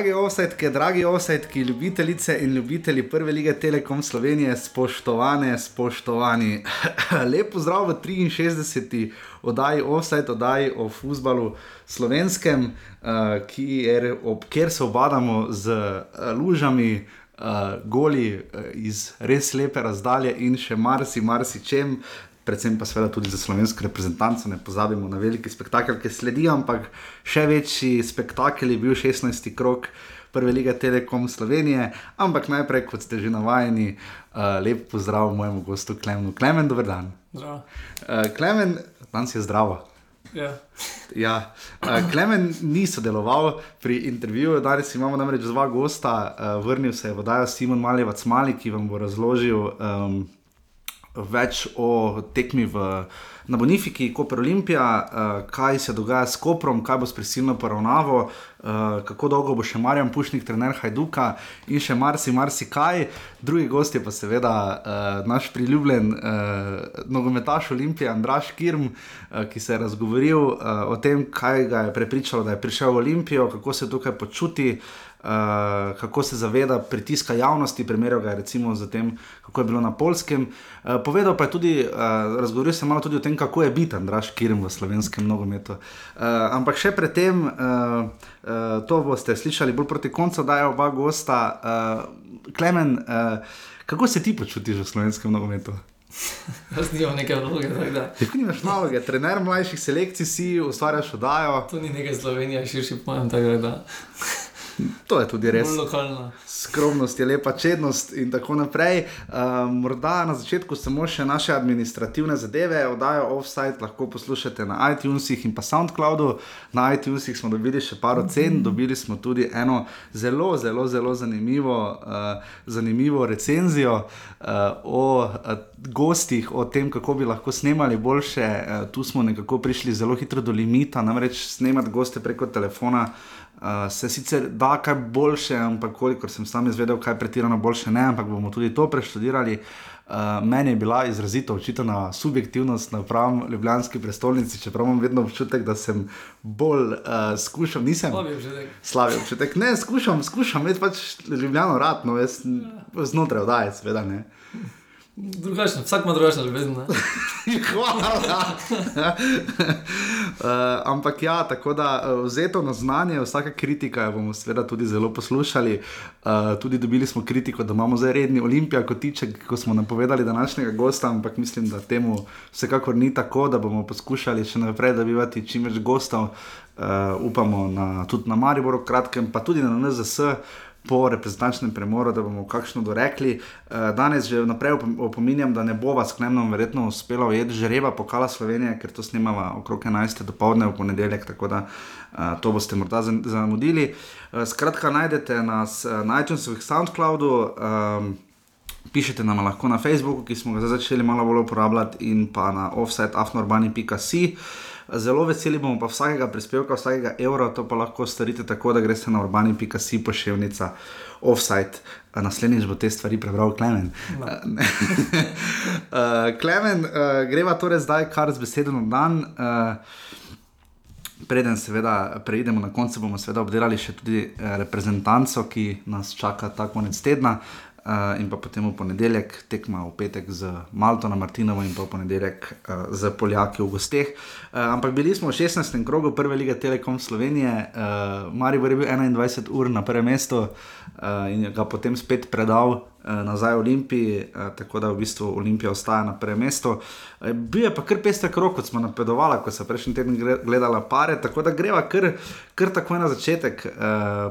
Dragi offsetke, dragi offsetki, ljubitelice in ljubitelji prve lige Telekom Slovenije, spoštovane, spoštovani. Lep pozdrav v 63. oddaji offset, oddaji o futbalu slovenskem, uh, kjer, ob, kjer se obadamo z uh, lužami, uh, goli uh, iz res lepe razdalje in še marsi, marsi čem predvsem pa seveda tudi za slovensko reprezentanco, ne pozabimo na veliki spektakel, ki sledi, ampak še večji spektakel je bil 16. krok prve lige Telekom Slovenije. Ampak najprej, kot ste že navajeni, uh, lep pozdrav mojemu gostu Klemenu. Klemen, dober dan. Uh, Klemen, danes je zdravo. Ja. Ja. Uh, Klemen ni sodeloval pri intervjuju, danes imamo namreč dva gosta, uh, vrnil se je vodajo Simon Maljevac Mali, ki vam bo razložil. Um, več o tekmi v, na Bonifiki, Koper Olimpija, uh, kaj se dogaja s Koprom, kaj bo s prisilno poravnavo, uh, kako dolgo bo še Marjan Pušnik, trener Hajduka in še marsi, marsi kaj. Drugi gost je pa seveda uh, naš priljubljen uh, nogometaš Olimpije, Andraš Kirm, uh, ki se je razgovoril uh, o tem, kaj ga je prepričalo, da je prišel v Olimpijo, kako se tukaj počuti. Uh, kako se zaveda pritiska javnosti, primerjal ga je recimo z tem, kako je bilo na polskem. Uh, povedal pa je tudi, uh, razgovoril se malo tudi o tem, kako je biti Andraš Kirm v slovenskem nogometu. Uh, ampak še predtem, uh, uh, to boste slišali bolj proti koncu, da je oba gosta. Uh, Klemen, uh, kako se ti počutiš v slovenskem nogometu? Jaz nimam neke vloge, tako nimaš naloge, trener mlajših selekcij si, ustvarjaš oddajo. To ni nekaj Slovenije, širši pojem. To je tudi res. Lokalna. Skromnost je lepa čednost in tako naprej. Um, morda na začetku samo še naše administrativne zadeve, oddajo offside lahko poslušate na iTunesih in pa SoundCloudu. Na iTunesih smo dobili še par ocen, dobili smo tudi eno zelo, zelo, zelo zanimivo, uh, zanimivo recenzijo uh, o uh, gostih, o tem, kako bi lahko snemali boljše. Uh, tu smo nekako prišli zelo hitro do limita, namreč snemati goste preko telefona. Uh, se sicer da kaj boljše, ampak kolikor sem sam izvedel, kaj pretirano boljše ne, ampak bomo tudi to preštudirali. Uh, meni je bila izrazito očitana subjektivnost na pravem Ljubljanski prestolnici, čeprav imam vedno občutek, da sem bolj uh, skušal, nisem. Slabi občutek. Slabi občutek. Ne, skušam, skušam, imeti pač Ljubljano rad, no, jaz znotraj oddaje, seveda ne. Drugačno, vsak ima drugačno ljubezen. Hvala. uh, ampak ja, tako da uh, vzeto na znanje, vsaka kritika jo bomo seveda tudi zelo poslušali. Uh, tudi dobili smo kritiko, da imamo zdaj redni olimpijak kotiček, ko smo napovedali današnjega gosta, ampak mislim, da temu vsekakor ni tako, da bomo poskušali še naprej dobivati čim več gostov. Uh, upamo na, tudi na Mariboru, kratkem, pa tudi na NZS. Po reprezentančnem premoru, da bomo kakšno dorekli. Eh, Danes že vnaprej op- opominjam, da ne bo vas klemnom verjetno uspelo ujeti žreba pokala Slovenije, ker to snemava okrog 11. dopoledne v ponedeljek, tako da uh, to boste morda zam- zamudili. Uh, skratka, najdete nas uh, na iTunesu, SoundCloudu. Um, Pišete nam lahko na Facebooku, ki smo ga začeli malo bolj uporabljati, in pa na offsetafnorbani.com. Zelo veseli bomo pa vsakega prispevka, vsakega evra, to pa lahko storite tako, da greste na urbani.com pošiljnica offside. Naslednjič bo te stvari prebral Klemen. No. uh, Klemen, uh, greva torej zdaj kar z besedo na dan. Uh, Preden seveda preidemo na koncu, bomo seveda obdelali še tudi reprezentanco, ki nas čaka ta konec tedna. Uh, in pa potem v ponedeljek tekma v petek z Malto na Martinovo, in pa v ponedeljek uh, z Poljaki v gosteh. Uh, ampak bili smo v 16. krogu prve lige Telekom Slovenije, uh, Marijo je bil 21 ur na prvem mestu uh, in ga potem spet predal uh, nazaj Olimpiji, uh, tako da v bistvu Olimpija ostaja na prvem mestu. Uh, bil je pa kar pester krok, kot smo napovedovali, ko so prejšnji teden gledala pare, tako da greva kar, kar takoj na začetek.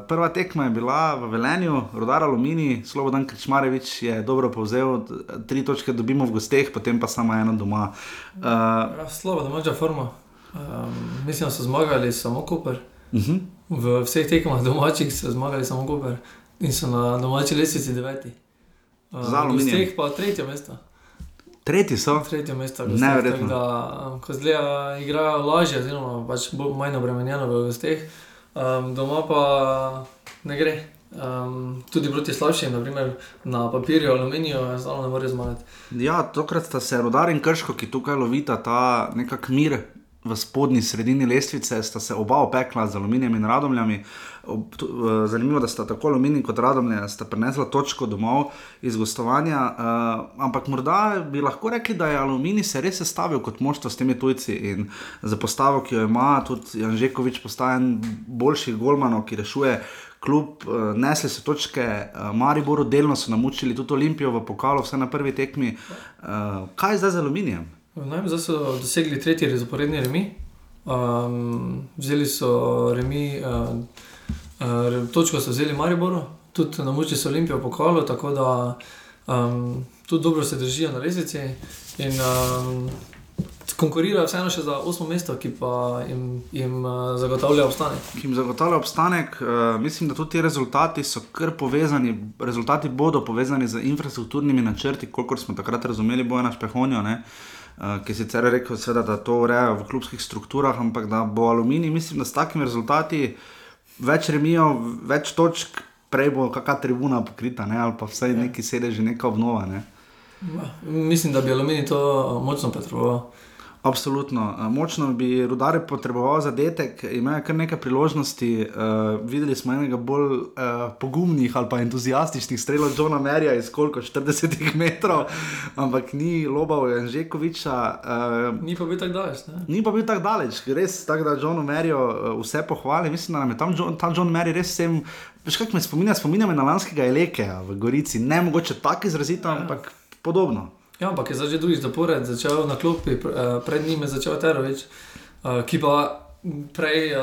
Prva tekma je bila v Velenju, Rodar Alumini, Slobodan Krčmarevič je dobro povzel, tri točke dobimo v gosteh, potem pa samo eno doma. Uh, Ja, Slabo, da imaš forma. Um, mislim, da so zmagali samo Koper. uh -huh. V vseh tekmah domačih so zmagali samo Koper in so na domači lestvici deveti. Uh, Z Aluminijem. V vseh pa tretje mesto. Tretji so. Tretje mesto. tako Da, um, ko zdaj igrajo lažje, oziroma pač bolj manj obremenjeno v gosteh, um, doma pa ne gre. Um, tudi proti slabšim, naprimer na papirju, aluminiju, enostavno ne morejo zmagati. Ja, tokrat sta se rodar in krško, ki tukaj lovita ta nekak mir, v spodnji sredini lestvice, sta se oba opekla z aluminijem in radomljami. Ob, tu, uh, zanimivo, da sta tako aluminij kot radomlje sta prenesla točko domov iz gostovanja. Uh, ampak morda bi lahko rekli, da je aluminij se res sestavil kot moštvo s temi tujci in za postavo, ki jo ima, tudi Janžekovič postaja en boljših golmanov, ki rešuje. Kljub uh, nesli so točke, uh, Mariboru delno so namučili tudi Olimpijo v pokalu, vse na prvi tekmi. Kaj je zdaj z aluminijem? Zdaj so dosegli tretji zaporedni remi. Um, vzeli so remi, uh, točko so vzeli Mariboru, tudi na moči so Olimpijo pokalo, tako da um, tudi dobro se držijo na resnici. In um, konkurirajo vseeno še za osmo mesto, ki pa jim, jim uh, zagotavlja obstanek. Ki jim zagotavlja obstanek, uh, mislim, da tudi ti rezultati so kar povezani, rezultati bodo povezani z infrastrukturnimi načrti, kolikor smo takrat razumeli, bojo naš pehonjo. Uh, ki je sicer rekel, seveda, da to ureja v klubskih strukturah, ampak da bo aluminij, mislim, da s takimi rezultati več remijo, več točk, prej bo kakšna tribuna pokrita, ne? ali pa vsaj ja. neki sedež, neka obnova. Ne? Mislim, da bi aluminij to močno potreboval. Absolutno. Močno bi rudare potreboval zadetek, imajo kar nekaj priložnosti. Uh, videli smo enega bolj uh, pogumnih ali pa entuzijastičnih strelov Johna Merija iz koliko 40 metrov, ampak ni lobal Janžekoviča. Uh, ni pa bil tako daleč. Ne? Ni pa bil tako daleč, res tako, da Johnu Meriju uh, vse pohvali. Mislim, da nam je tam John, ta John Merij res vsem. Veš, kaj me spominja? Spominja me na lanskega Elekeja v Gorici. Ne mogoče tako izrazito, ja. ampak podobno. Ja, ampak je zdaj že drugi zapored, začel na klopi, eh, pred njim je začel Terovič, eh, ki pa prej, eh,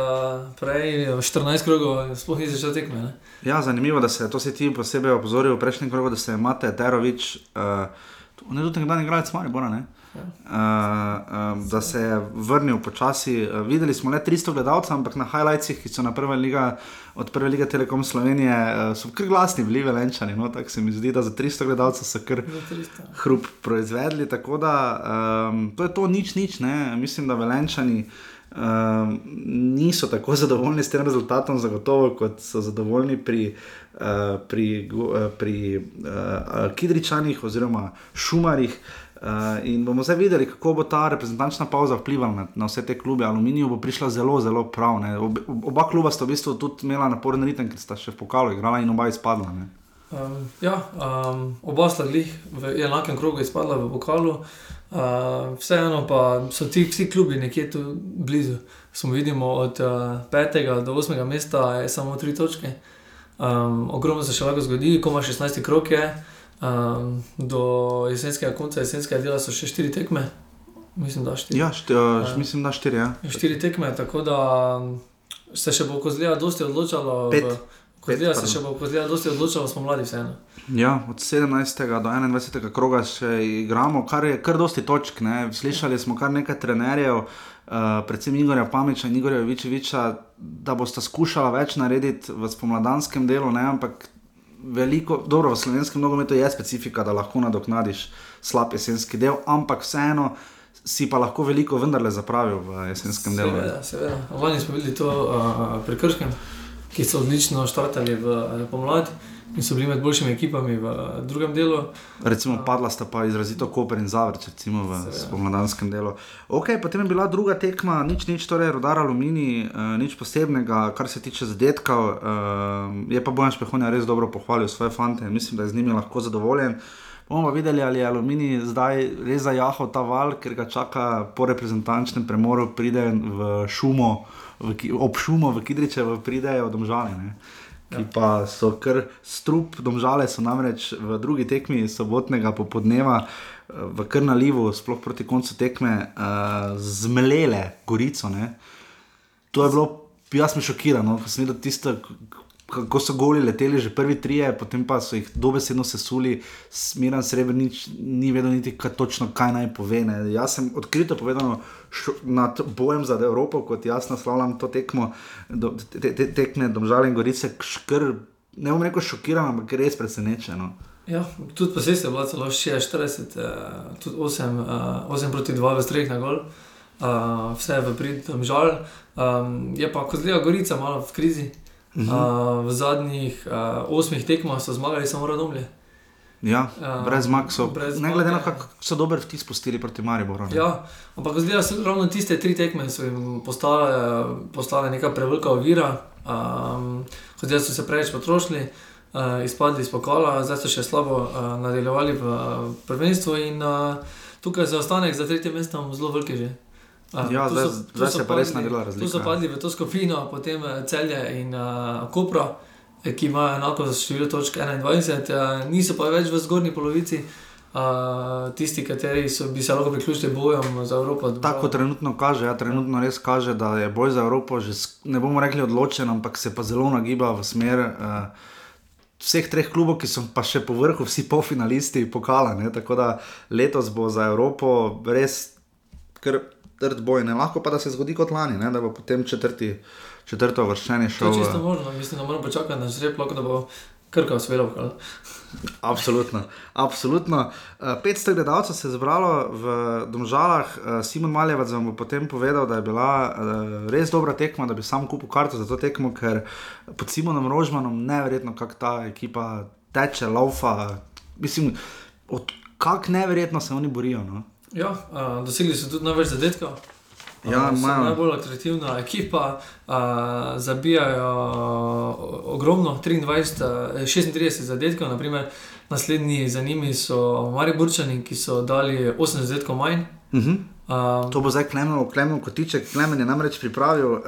prej 14 krogov sploh ni začel tekme. Ne? Ja, zanimivo, da se to si ti posebej opozoril v prejšnjem krogu, da se je Mate Terovič, uh, ne tudi nekdaj igralec Maribora, ne? Uh, uh, da se je vrnil počasi. Uh, videli smo le 300 gledalcev, ampak na highlightsih, ki so na prve liga, od prve lige Telekom Slovenije, uh, so kar glasni bili velenčani. No? Tako se mi zdi, da za 300 gledalcev so kar hrup proizvedli. Tako da um, to je to nič, nič. Ne? Mislim, da velenčani. Um, niso tako zadovoljni s tem rezultatom, zagotovo, kot so zadovoljni pri, uh, pri, uh, pri uh, Kidričanih oziroma Šumarjih. Uh, Uh, in bomo zdaj videli, kako bo ta reprezentančna pauza vplivala na, na vse te klube. Aluminij bo prišla zelo, zelo prav. Ob, oba kluba sta v bistvu tudi imela naporen ritem, ker sta še v pokalu igrala in oba izpadla. Um, ja, um, oba sta jih v enakem krogu izpadla v pokalu. Uh, vseeno pa so ti vsi klubi nekje tu blizu. Smo vidimo od 5. Uh, do 8. mesta je samo 3 točke. Um, ogromno se še lahko zgodi, ko ima 16 krok. Je. Um, do jesenskega konca, jesenskega dela so še štiri tekme. Mislim, da štiri. Ja, šti, uh, mislim, da štiri. Ja. Štiri tekme, tako da se še bo kozlija dosti odločalo. Pet. Kozlija se še bo kozlija dosti odločalo, smo mladi vseeno. Ja, od 17. do 21. kroga še igramo, kar je kar dosti točk. Ne. Slišali smo kar nekaj trenerjev, uh, predvsem Igorja Pamiča in Igorja Vičeviča, da boste skušali več narediti v spomladanskem delu, ne, ampak veliko, dobro, v slovenskem nogometu je specifika, da lahko nadoknadiš slab jesenski del, ampak vseeno si pa lahko veliko vendarle zapravil v jesenskem delu. Seveda, seveda. Lani smo videli to uh, pri Krškem, ki so odlično štartali v pomladi in so bili med boljšimi ekipami v drugem delu. Recimo, padla sta pa izrazito Koper in Zavrč, recimo v spomladanskem delu. Ok, potem je bila druga tekma, nič, nič, torej rodar aluminij, uh, nič posebnega, kar se tiče zadetkov. Uh, je pa Bojan Špehonja res dobro pohvalil svoje fante mislim, da je z njimi lahko zadovoljen. Bomo videli, ali je aluminij zdaj res zajahal ta val, ker ga čaka po reprezentančnem premoru, pride v šumo, v, ob šumo v Kidriče, pridejo domžale ki ja. pa so kar strup, domžale so namreč v drugi tekmi sobotnega popodneva. V krnalivu, sploh proti koncu tekme, uh, zmlele Gorico. Ne. To je bilo, jaz sem šokiran, no, ko sem videl tisto, kako so goli leteli, že prvi trije, potem pa so jih dobesedno sesuli, smiren srebrnič, ni vedel niti kaj točno, kaj naj pove. Ne. Jaz sem odkrito povedal nad bojem za Evropo, kot jaz naslavljam to tekmo, do, te, te, tekme Domžale in Gorice, škr, ne bom rekel šokiran, ampak res presenečen. Ja, tudi posebej je bilo celo 46, eh, tudi 8, eh, 8 proti 2 v streh na gol, eh, vse v prid, žal. Um, je pa kot zelo Gorica, malo v krizi. Uh -huh. uh, v zadnjih uh, osmih tekmah so zmagali samo radomlje. Ja, brez zmag so. brez Ne glede na to, kako so dober vtis pustili proti Mariboru. ne. Ja, ampak zdaj so ravno tiste tri tekme, so jim postale, postale neka prevelika ovira. Um, zdaj so se preveč potrošili, uh, izpadli iz pokala, zdaj so še slabo uh, nadaljevali v uh, prvenstvu in uh, tukaj zaostanek za tretje mesto zelo veliki že. Ja, zdaj- so- zdaj se je pa res naredila razlika, Tu so padli v to skupino, potem eh, Celje in uh, Kopra, eh, ki imajo enako število točk 21, uh, niso pa več v zgornji polovici. Uh, tisti, kateri so, bi se lahko priključili bojem za Evropo. Tako trenutno kaže, ja, trenutno res kaže, da je boj za Evropo že, ne bomo rekli odločen, ampak se pa zelo nagiba v smer uh, vseh treh klubov, ki so pa še po vrhu, vsi polfinalisti pokala. Ne? Tako da letos bo za Evropo res kar trd boj. Ne? Lahko pa da se zgodi kot lani, ne? da bo potem četrti, četrto vrščenje To šel. je čisto eh, možno, mislim, da moramo počakati na žreb, da bo krka pokal. Absolutno. Absolutno. Uh, 500 gledalcev se je zbralo v Domžalah, uh, Simon Maljevac vam bo potem povedal, da je bila uh, res dobra tekma, da bi sam kupil karto za to tekmo, ker pod Simonom Rožmanom neverjetno, kako ta ekipa teče, laufa. Mislim, od, kako neverjetno se oni borijo. No? Ja, uh, dosegli so tudi največ zadetkov. Ja, so imajo. najbolj atraktivna ekipa, uh, zabijajo ogromno, 23, uh, 36 zadetkov, naprimer, naslednji za njimi so Mariborčani, ki so dali 80 zadetkov manj. Uh -huh. Uh, To bo zdaj Klemno, Klemno kotiček. Klemen je namreč pripravil. Uh,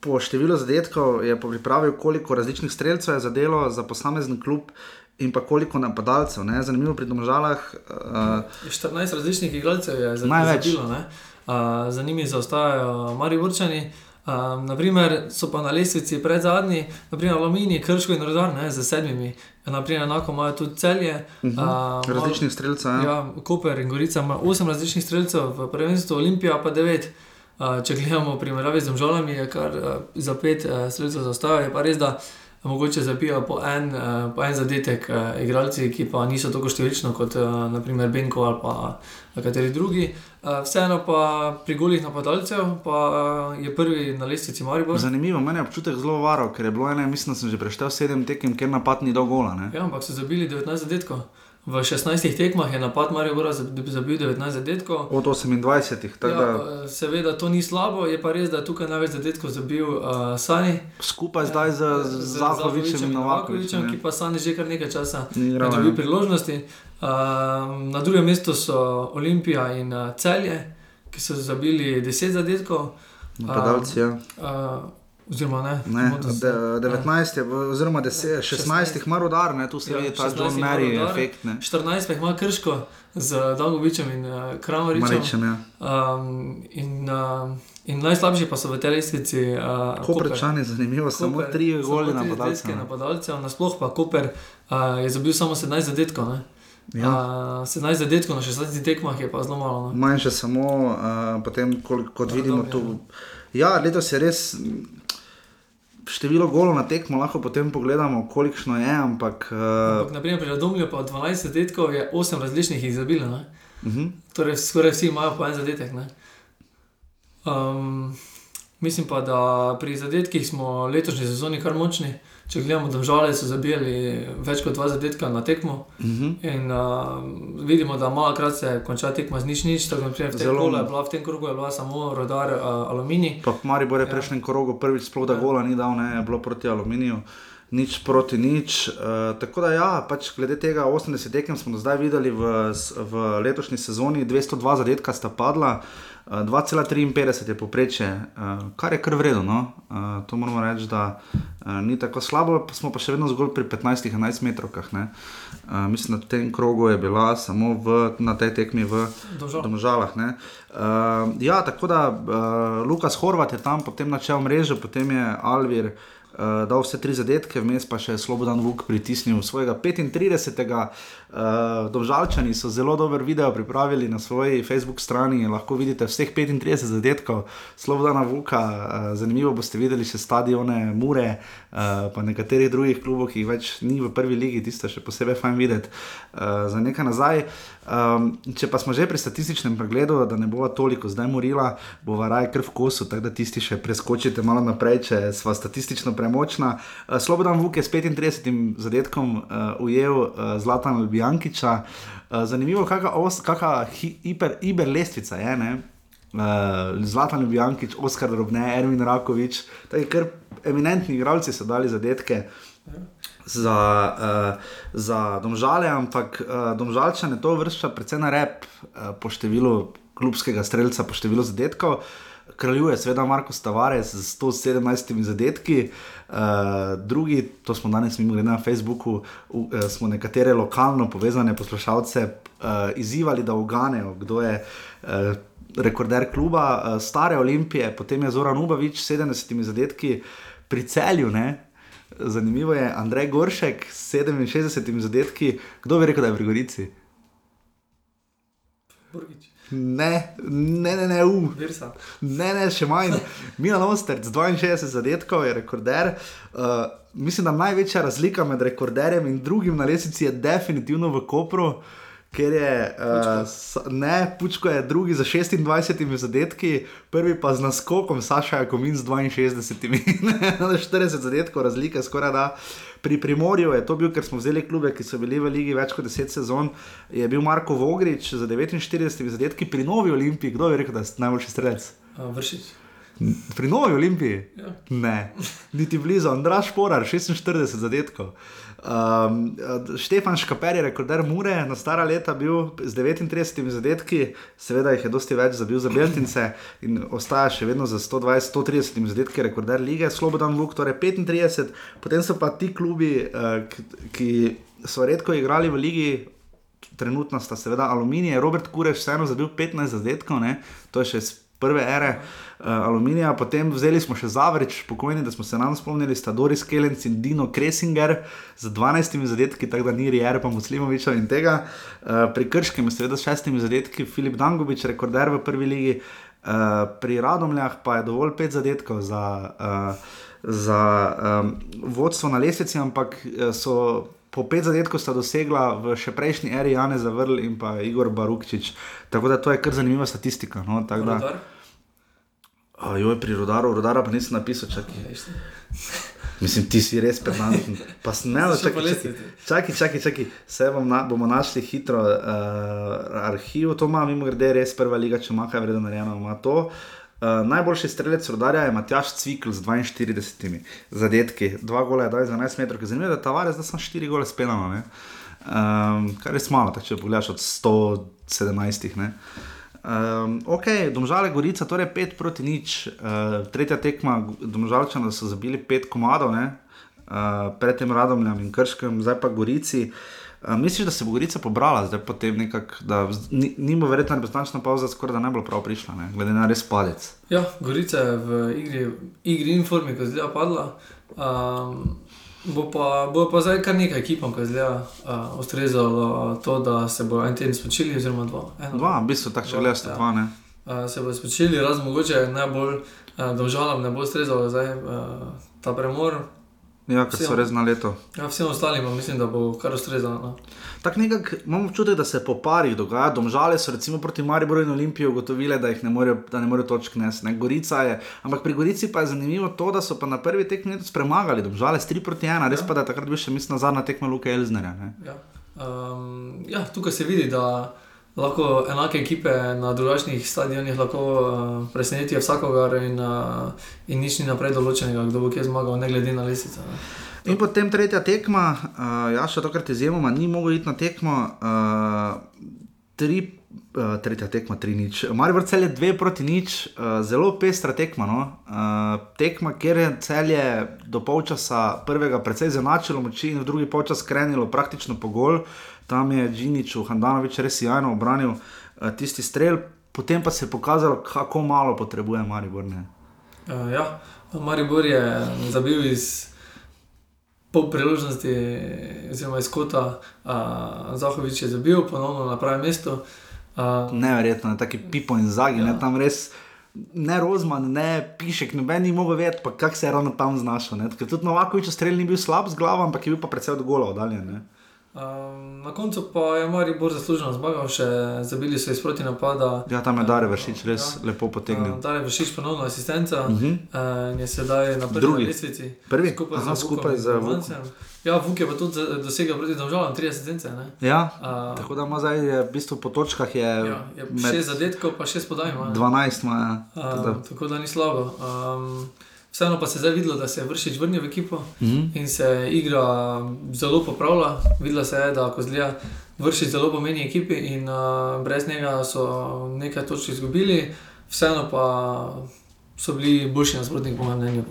Po številu zadetkov je pripravil, koliko različnih streljcev je zadelo za posamezen klub in pa koliko napadalcev. Ne? Zanimivo pri domžalah. Uh, 14 različnih igralcev je Največ. zabilo, ne. uh, za njimi zaostajajo Mariborčani. Um, naprimer, so pa na lestvici pred zadnji, naprimer Aluminij, Krško in Rodar, ne, z sedmimi. Naprimer, enako imajo tudi celje. uh -huh. Uh, Različnih streljcev. Ja. Ja, Koper in Gorica ima 8 različnih streljcev, v prvenstvu Olimpija pa 9. Uh, če gledamo primerjavi z Domžalami, je kar uh, za 5 uh, streljcev zaostajajo. Je pa res, da mogoče zabijajo po en, uh, po en zadetek uh, igralci, ki pa niso tako številčno kot uh, naprimer Benko ali pa kateri drugi. Vseeno pa pri golih napadalcev pa je prvi na lestvici Maribor. Zanimivo, meni je občutek zelo varo, ker je bilo ene, mislim, da sem že preštel sedem tekem, ker napad ni dal gola. Ne? Ja, ampak so zabili 19 zadetkov. V 16 tekmah je napad Maribora zab- zabil 19 zadetkov. Od 28, tako Ja, da eh, seveda to ni slabo, je pa res, da je tukaj največ zadetkov zabil uh, Sani. skupaj zdaj z, z Zahovičem in Novakovičem. ki pa Sani že kar nekaj časa Ni ne igral, dobi ja. priložnosti. Uh, na drugem mestu so Olimpija in uh, Celje, ki so zabili 10 zadetkov. Napadalci, ja. Uh, oziroma ne, Ne, de, 19 je, oziroma 10, 16 jih ima rodar, ne, tu se Ja, vidi ta 16 John Mary efekt. Ne. 14 pa jih ima Krško z Dagovičem in uh, Kramaričem. Maričem, ja. Um, in, uh, in najslabši pa so v tej lestvici. Uh, Koprečani, zanimivo, samo Koper, samo tri napadalcev. zadetke ne. napadalcev, nasploh pa Koper uh, je zabil samo 17 zadetkov. Ne? Ja. Uh, 17 zadetkov na 16 tekmah je pa zelo malo. No? Manjše samo, uh, potem, kol, kot Ja, vidimo dobro, tu. Ja, letos je res število golov na tekmo, lahko potem pogledamo, kolikšno je, ampak. Uh, Ampak, naprimer, pri Radomlju pa od 12 zadetkov je 8 različnih jih zabilo. Ne? uh -huh. Torej, skoraj vsi imajo po en zadetek. Ne? Um, mislim pa, da pri zadetkih smo letošnji sezoni kar močni. Če gledamo, da žale so zabijali več kot dva zadetka na tekmo. Uh -huh. In uh, vidimo, da malo krat se konča tekma z nič, nič. Tako naprej, v, tem Zelo- kolu je bila, v tem krogu je bila samo rodar uh, aluminij. Pa Maribor je Ja. prejšnjem krogu prvič sploh da Ja. gola ni dal, ne, je bilo proti aluminiju. Nič proti nič. Uh, tako da, ja, pač glede tega 80 tekem smo do zdaj videli v, v letošnji sezoni, 202 zadetka sta padla, uh, 2,53 je poprečje, uh, kar je kar vredno. No? Uh, to moramo reči, da uh, ni tako slabo, pa smo pa še vedno zgolj pri 15-11 metrovkah. Uh, mislim, da v tem krogu je bila samo v, na tej tekmi v Domžal. Domžalah. ne. Uh, ja, tako da uh, Lukas Horvat je tam potem načel mrežo, potem je Alvir uh, dal vse tri zadetke, vmes pa še Slobodan Vuk pritisnil svojega 35. Uh, Domžalčani so zelo dober video pripravili na svoji Facebook strani, lahko vidite vseh 35 zadetkov Slobodana Vuka, uh, zanimivo boste videli še stadione Mure, uh, pa nekaterih drugih klubov, ki jih več ni v prvi ligi, tisto še posebej fajn videti uh, za nekaj nazaj. Um, če pa smo že pri statističnem pregledu, da ne bova toliko zdaj morila, bova raje kar v kosu, tako da tisti še preskočite malo naprej, če sva statistično preveč premočna. Uh, Slobodan Vuk je s 35 zadetkom uh, ujel uh, Zlatan Ljubljankiča. Uh, zanimivo, kakšna hiper lestvica je. Uh, Zlatan Ljubljankič, Oskar Robne, Ermin Rakovič, tako je kar eminentni igralci so dali zadetke. Za, uh, za domžale, ampak uh, domžalčane to vršča predvsem na rep uh, po številu klubskega streljca, po številu zadetkov. Kraljuje, seveda, Marko Tavares z 117 zadetki, uh, drugi, to smo danes mimo na Facebooku, uh, smo nekatere lokalno povezane poslušalce uh, izzivali, da uganejo, kdo je. Uh, Rekorder kluba, stare Olimpije, potem je Zoran Ubavič s 70 zadetki pri celju, ne, Zanimivo je, Andrej Goršek s 67 zadetki, kdo bi rekel, da je v Gorici? Ne, ne, ne, ne, um. ne, ne, še manj. Mina Noster, z 62 zadetkov je rekorder. Uh, mislim, da največja razlika med rekorderjem in drugim na lesici je definitivno v Kopru. Uh, ker je uh, ne, Pučko je drugi za 26 zadetki, prvi pa z naskokom, Saša komin z 62, 40 zadetkov, razlike skoraj da. Pri Primorju je to bil, ker smo vzeli klube, ki so bili v ligi več kot 10 sezon, je bil Marko Vogrič za 49 zadetki pri Novi Olimpiji, kdo je rekel, da je najboljši strelec? Vršič. Pri Novi Olimpiji? Ja. Ne, niti blizu, Andraš Porar, 46 zadetkov. Um, Štefan Škaper je rekorder Mure, na stara leta bil z 39 zadetki, seveda jih je dosti več zabil za Beltince in ostaja še vedno za 120-130 zadetki, rekorder lige, Slobodan Vuk, torej 35, potem so pa ti klubi, uh, ki so redko igrali v ligi. Trenutno sta seveda Aluminij, Robert Kureš, vseeno zabil 15 zadetkov, ne? to je še iz prve ere. Uh, uh, aluminija, potem vzeli smo še Zavrič, pokojni, da smo se nam spomnili, sta Doris Kelenc in Dino Kresinger z 12 zadetki, tako da ni Rijer, pa Muslimoviča in tega. Uh, pri Krškem seveda s šestimi zadetki Filip Dangovič, rekorder v prvi ligi, uh, pri Radomljah pa je dovolj pet zadetkov za, uh, za um, vodstvo na lesnici, ampak so. Po pet zadetkov sta dosegla v še prejšnji eri Jane Zavrl in pa Igor Barukčič. Tako da to je kar zanimiva statistika. No? Jo je pri rodaru, rodara pa nisem napisal, čakaj. Mislim, ti si res prenašen. Pa smelo, čakaj, čakaj, čakaj, čakaj. Vse bom na, bomo našli hitro uh, arhiv, to ima, mimo grede, res prva liga, če ima kaj vredno narejeno, ima to. Uh, najboljši strelec rodarja je Matjaš Cvikl z 42 zadetki, dva gola je dal za 11 metrov, ki zanimivo, da ta varje zdaj samo 4 gole spelano, um, kar je res malo, tako če pogledaš od 117. Ne? Um, ok, domžale Gorica, torej 5 proti nič, uh, tretja tekma, domžalčani so zabili 5 komadov, uh, pred tem radom in krškem, zdaj pa Gorici. Uh, misliš, da se bo Gorica pobrala, zdaj potem nekako, da ni, bo verjetno reprezentativna pauza, skoraj da ne bo prav prišla, ne? glede na res padec. Ja, Gorica je v igri, igri in formi, ko zdaj padla. Um, Bo pa, bo pa zdaj kar nekaj ekipom, ki je uh, ustrezalo to, da se bo en teden spočili, oziroma dva. Eno, dva, v bistvu tako če gledaš, ja. dva. Uh, se bo spočili, razen mogoče najbolj uh, dolžalam ne bo ustrezalo zdaj, uh, ta premor. Ja, ker so res na leto. Ja, vsem ostalim mislim, da bo kar ustrezalo. No. Tako nekako imamo občutek, da se po parih dogaja. Domžale so recimo proti Mariboru in Olimpiji ugotovile, da jih ne morejo, da ne morejo točk nesti. Gorica je. Ampak pri Gorici pa je zanimivo to, da so pa na prvi tekmi premagali, domžale s 3 proti 1, res ja. pa da takrat bi še mislim nazadnja tekma Luka Elznerja. Ja. Um, ja, tukaj se vidi, da lahko enake ekipe na drugačnih stadionih lahko uh, presenetijo vsakogar in, uh, in nič ni naprej določenega, kdo bo kje zmagal, ne glede na lesice. Ne. In potem tretja tekma, uh, ja, še tokrat izjemoma, ni mogel iti na tekmo. Uh, tri, uh, tretja tekma, tri nič. Marijo cel je dve proti nič, uh, zelo pestra tekma. No? Uh, tekma, kjer je celje do polčasa prvega precej zanačilo moči in v drugi polčas krenilo praktično po gol. Tam je Džinič, Handanovič res jajno obranil uh, tisti strel, potem pa se je pokazalo, kako malo potrebuje Maribor. Uh, ja, Maribor je zabil iz pol priložnosti, oziroma iz kota, Zahovič je zabil, ponovno na pravem mestu. Uh, Neverjetno, tako pipo in zagi, ja. ne tam res. Ne Rozman, ne Pišek, noben ni mogel vedeti, kako se je ravno tam znašel. Ker tudi Novakovič strelj ni bil slab z glavo, ampak je bil pa predvsej od gola oddaljen. Um, na koncu pa je Maribor zasluženo zmagal, še zabili so iz proti napada. Ja, tam je Dare vršič res ja. lepo potegnil. Uh, Dare vršič ponovno asistenca Uh -huh. uh, in je sedaj na prvi lestvici. Prvi, Skupaj Aha, z skupaj z Vukom. Ja, Vuk je pa tudi dosegel proti domžalam tri asistence. ne. Ja, Uh, tako da ima zdaj v bistvu po točkah je, ja, je med šest zadetkov, pa šest podaj. ima, ne. 12, ima, ja. Um, tako da ni slabo. Um, vseeno pa se je zdaj videlo, da se je vršič vrnil v ekipo Mhm. in se igra zelo popravlja. Videlo se je, da Kozlija vršič zelo pomeni ekipi in uh, brez njega so nekaj točk izgubili, vseeno pa so bili boljši nasprotniki, po mojem mnenju.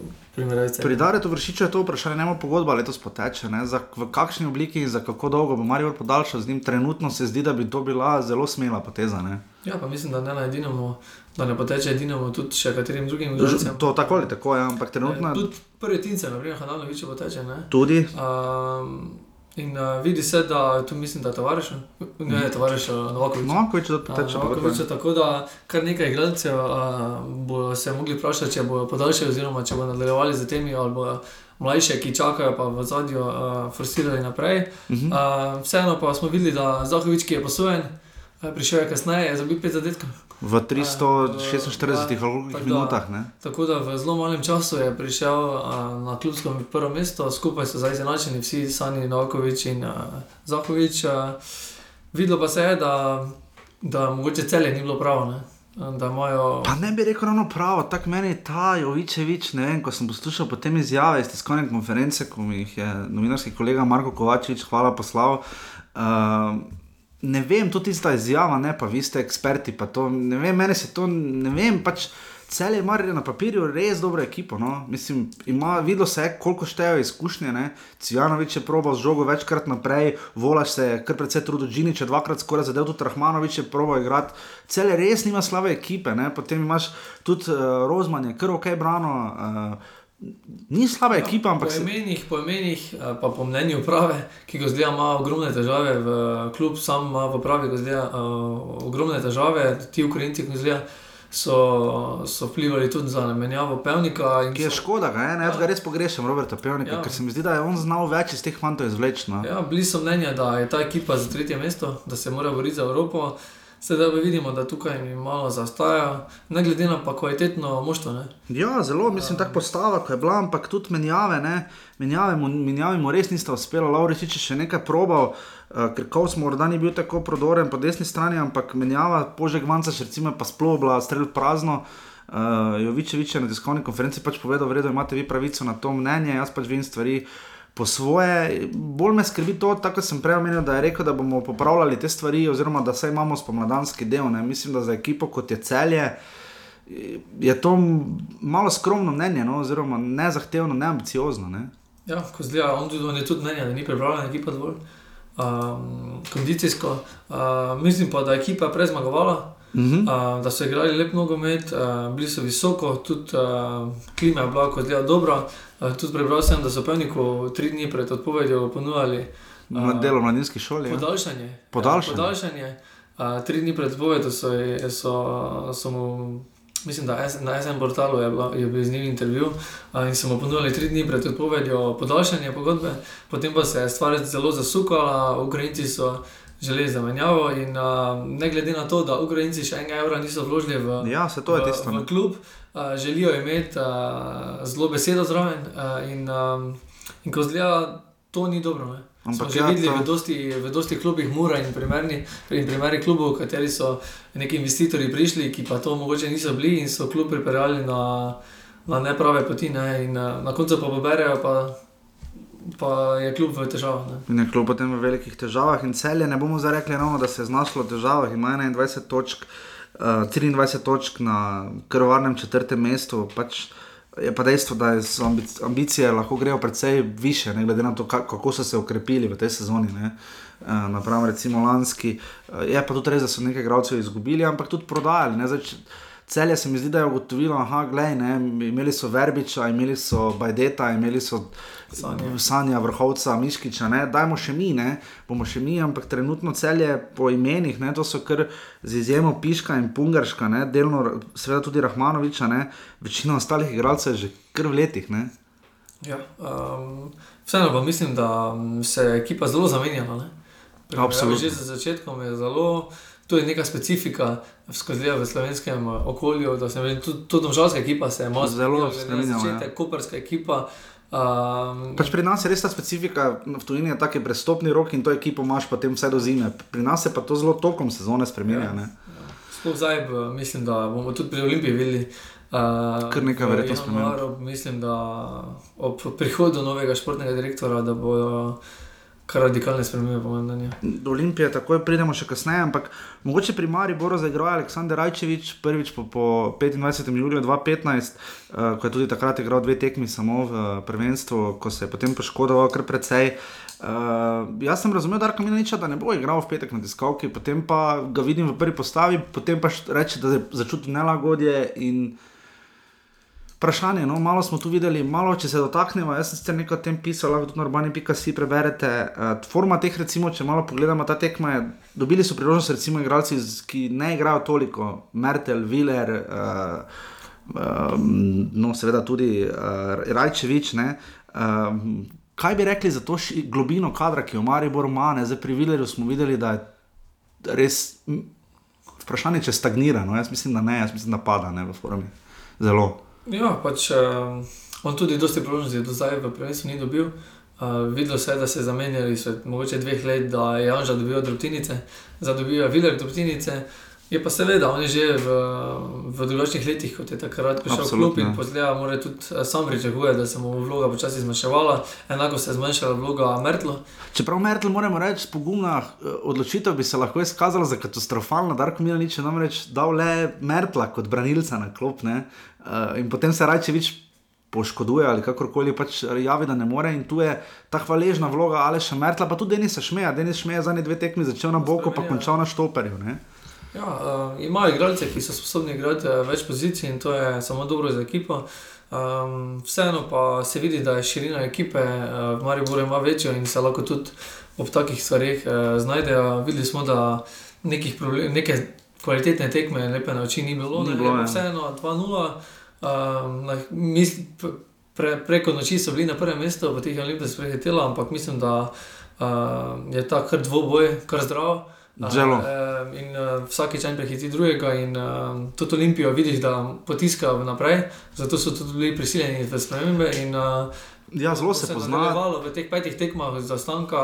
Pri Daretu vršiču je to vprašanje, nema pogodba letos poteče. Ne? Za, v kakšni obliki in za kako dolgo bo Marijo podaljšal z njim. Trenutno se zdi, da bi to bila zelo smela poteza. Ne? Ja, pa mislim, da ne na edinemu, da ne poteče edinemu, tudi še katerim drugim igralcem. To tako ali tako, ja, ampak trenutno je Tudi prvi tince, naprimer, Hananovič poteče. Ne? tudi. Um, in uh, vidi se, da tu mislim, da je tovariš, ne je tovariš, Novakovič. No, ko več da poteče. Novakovič, tako da kar nekaj igralcev uh, bo se mogli vprašati, če bodo podaljšali, oziroma če bodo nadaljevali z temi, ali bodo mlajše, ki čakajo, pa v zadju uh, forsirali naprej. Mhm. Uh, vseeno pa smo videli, da Zahovič, ki je posojen, uh, prišel je kasneje, je zabil pet zadetkov. V 346 ali koliko tako da- minutah. Ne? Tako da v zelo malem času je prišel uh, na klubsko prvo mesto, skupaj so zdaj izenačeni vsi, Sani Novakovič in uh, Zahovič. Uh, videlo pa se je, da, da mogoče celje ni bilo pravo. Ne? Imajo. Pa ne bi rekel ravno pravo, tako meni je ta Jovičevič, ne vem, ko sem poslušal potem izjave iz tiskovne konference, ko mi jih je novinarski kolega Marko Kovačevič, hvala poslal. Uh, ne vem, tudi tista izjava, ne pa vi ste eksperti, pa to, ne vem, meni se to, ne vem, pač cel je mar na papirju res dobro ekipo, no, mislim, ima, videlo se je, koliko štejejo izkušnje, ne, Cvjanovič je probal z žogo večkrat naprej, Volaš se je kar precej trudil, Džinič je dvakrat skoraj zadev, tudi Rahmanovič je probal igrati, cel je res nima slabe ekipe, ne, potem imaš tudi uh, Rozman je kar ok brano, uh, ni slaba ekipa, ampak po se... imenih, po imenih, eh, pa po mnenju uprave, ki ga zdaj ima ogromne težave, v klub sam ima v upravi zdaj uh, ogromne težave, ti Ukrajinci, ki zdaj so, so vplivali tudi za menjavo pevnika. in Ki je so- škoda, ga, je, ne, jaz ga res pogrešam, Roberta Pevnika, Ja. ker se mi zdi, da je on znal več iz teh fantov izvleči. No. Ja, bili so mnenja, da je ta ekipa za tretje mesto, da se mora boriti za Evropo. Sedaj pa vidimo, da tukaj malo zaostaja, ne glede na pa kvalitetno moštvo. ne. Ja, zelo, mislim, tako postava, ko je bila, ampak tudi menjave, ne, menjave, mu, menjave mu res nista uspela. Lauričič je še nekaj probal, uh, ker Kovs morda ni bil tako prodoren po desni strani, ampak menjava Požek Vanca, recimo, pa sploh bila strelj prazno. Uh, Jovičevič je na tiskovni konferenci pač povedal, vredo imate vi pravico na to mnenje, jaz pač vidim stvari. Po svoje, bolj me skrbi to, tako sem prej omenil, da je rekel, da bomo popravljali te stvari, oziroma da saj imamo spomladanski del. Ne. Mislim, da za ekipo kot je celje, je to malo skromno mnenje, no, oziroma nezahtevno, neambiciozno. Ne? Ja, ko zdaj, on, tudi, on je tudi mnenja, da ni pripravljena ekipa dovolj um, kondicijsko. Uh, mislim pa, da je ekipa prezmagovala. Uh -huh. Uh, da so igrali lep nogomet, uh, bili so visoko, tudi uh, klima je bila kot zelo dobra. Uh, tudi prebral sem, da so pevniku tri dni pred odpovedjo ponudili Na delo v mladinski šoli. Ja. podaljšanje. Podaljšanje. Ja, podaljšanje. Uh, tri dni pred odpovedjo so, so, so mu, mislim, da na SM portalu je, bila, je bil z njim intervju uh, in so mu ponudili tri dni pred odpovedjo podaljšanje pogodbe, potem pa se je stvar zelo zasukala, Ukrajinci so želeli zamenjavo in uh, ne glede na to, da Ukrajinci še enega evra niso vložili v, ja, to v, tisto. v klub, uh, želijo imeti uh, zelo besedo zraven uh, in, um, in ko zgleda, to ni dobro. Ne? Ampak Ampak že ja, videli v dosti, v dosti klubih Mura in primerni, in primerni klubov, v kateri so neki investitorji prišli, ki pa to mogoče niso bili in so klub pripeljali na, na neprave poti. Ne? In na koncu pa poberejo, pa, pa je klub v težavah. ne. Je kljub potem v velikih težavah, in celje ne bomo zdaj rekli, ravno, da se je znašlo v težavah. Ima 21 točk, uh, 23 točk na krvarnem četrtem mestu. Pač je pa dejstvo, da ambic ambicije lahko grejo precej više, ne glede na to, ka kako so se ukrepili v tej sezoni. Uh, Napravim, recimo lanski, uh, je pa tudi res, da so nekaj gradcev izgubili, ampak tudi prodajali. Ne, zdaj, če- Celje se mi zdi, da je ugotovilo, da imeli so Verbiča, imeli so Bajdeta, imeli so Sanja. Sanja, Vrhovca, Miškiča, ne? dajmo še mi, ne? bomo še mi, ampak trenutno celje po imenih, ne? to so kar z izjemo Piška in Pungarška, ne? delno seveda tudi Rahmanoviča, ne? večina ostalih igralcev je že kar v letih. Ne? Ja, um, vseeno pa mislim, da se je ekipa zelo zamenjala. Absolutno. Že za začetkom je zelo, je neka specifika skozi v slovenskem okolju. Vem, tudi tudi domžalska ekipa se je malo zelo zamenjala. Ja. Koperska ekipa. Um, pač pri nas je res ta specifika, v tujini je tako prestopni rok in to ekipo imaš potem vse do zime. Pri nas je pa to zelo tokom sezone spremenjeno. Ja, ja. Sploh zdaj, mislim, da bomo tudi pri Olimpiji videli. Uh, Kar nekaj verjetno spremenilo. Mislim, da ob prihodu novega športnega direktora, da bodo kar radikalne spremembe po mnenju. Do Olimpije takoj pridemo še kasneje, ampak mogoče pri Mari Boru zaigral Aleksandr Rajčevič prvič po, po 25. juliju 2015, uh, ko je tudi takrat igral dve tekmi samo v prvenstvu, ko se je potem poškodoval kar precej. Uh, jaz sem razumel, da, niča, da ne bo igral v petek na diskalki, potem pa ga vidim v prvi postavi, potem pa reče, da začuti nelagodje in vprašanje. No, malo smo tu videli, malo če se dotaknemo. Jaz sem se nekaj o tem pisal, lahko tudi normalni pika si preberete. Uh, forma teh, recimo, če malo pogledamo ta tekma, je, dobili so priložnost, recimo, igralci, ki ne igrajo toliko, Mertel, Viler, uh, uh, no, seveda tudi uh, Rajčevič. Uh, kaj bi rekli za to ši, globino kadra, ki jo Maribor ima, zdaj pri Vilerju smo videli, da je res. Vprašanje je, če stagnira. No? Jaz mislim, da ne, jaz mislim, da pada ne, v formi. Zelo. Ja, pač uh, on tudi dosti priložnosti do zdaj v prvenstvu ni dobil. Uh, videlo se je, da se je zamenjali, mogoče dveh let, da je Anža dobil drobtinice, zdaj dobijo Viler drobtinice. Je pa seveda, on je že v, v drugačnih letih, kot je takrat prišel v klub in pozneje, mora tudi eh, sam pričakovati, da se mu vloga počasi zmanjševala, enako se je zmanjšala vloga Mertla. Čeprav Mertl, moramo reči, pogumna odločitev bi se lahko izkazala za katastrofalno, da Darko Milanič je namreč dal le Mertla kot branilca na klop. Ne? uh, in potem se raje več poškoduje ali kakorkoli pač javi, da ne more. In tu je ta hvaležna vloga ali še Mertla, pa tudi Denis Šmeja. Denis Šmeja za ne dve tekmi začel na boku, pa končal na štoperju. Ne? Ja, uh, imajo igralce, ki so sposobni igrati uh, več pozicij in to je samo dobro za ekipo. Um, vseeno pa se vidi, da je širina ekipe uh, v Mariboru ima večjo in se lahko tudi ob takih stvarih uh, znajdejo. Videli smo, da nekih problemov, nekaj kvalitetne tekme, lepe na oči ni bilo, ni bilo. Ja. Vseeno 2-0. Um, pre, preko noči so bili na prvem mestu, v teh olimpijskih prehitela, ampak mislim, da uh, je ta kar dvoboj, kar zdrav. Zelo. Uh, in uh, vsakeč en prehiti drugega, in uh, tudi Olimpijo vidiš, da potiska naprej, zato so tudi bili prisiljeni v spremembe. In, uh, Ja, zelo se, se pozna. V teh petih tekmah za stanka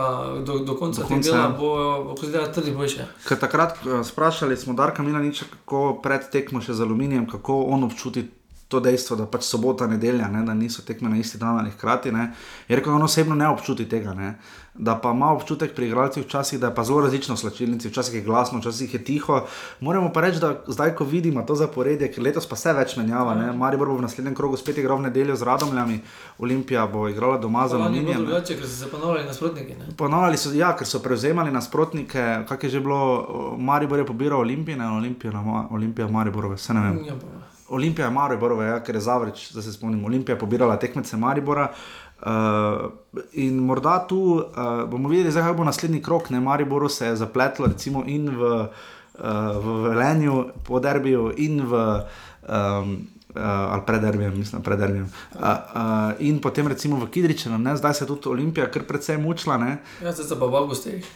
do, do konca tega dela ja. bo pozdravljeno tudi boljše. Ker takrat sprašali smo Darka Milaniča, kako pred tekmo še z aluminijem, kako on občuti to dejstvo, da pač sobota, nedelja, ne, da niso tekme na isti dan ali hkrati. Ne. Je rekel, da on osebno ne občuti tega. Ne. Da pa ima občutek pri igralcih včasih, da je pa zelo različno slačilnici, včasih je glasno, včasih je tiho. Moramo pa reči, da zdaj, ko vidimo to zaporedje, ker letos pa se več menjava, ne. Maribor bo v naslednjem krogu spet igral v nedeljo z Radomljami, Olimpija bo igrala doma. To je drugače, ker so se ponovili nasprotniki. Ponovili so, ja, ker so prevzemali nasprotnike, kak je že bilo, Maribor je pobiral Olimpije, Olimpija, Maribor, vse ne vem. Ja, Olimpija je Maribor, ja, ker je zavreč, da se spomnim, Olimpija je pobirala tekmece Maribora. Uh, in morda tu uh, bomo videli, zakaj bo naslednji krok, ne Mariboru se je zapletlo, recimo in v, uh, v Velenju, po derbiju, in v. Um, Uh, ali prederbijem, mislim, prederbijem. Uh, uh, in potem recimo v Kidričevu, zdaj se je tudi Olimpija kar precej mučila. Ja, zdaj se pa v avgustih.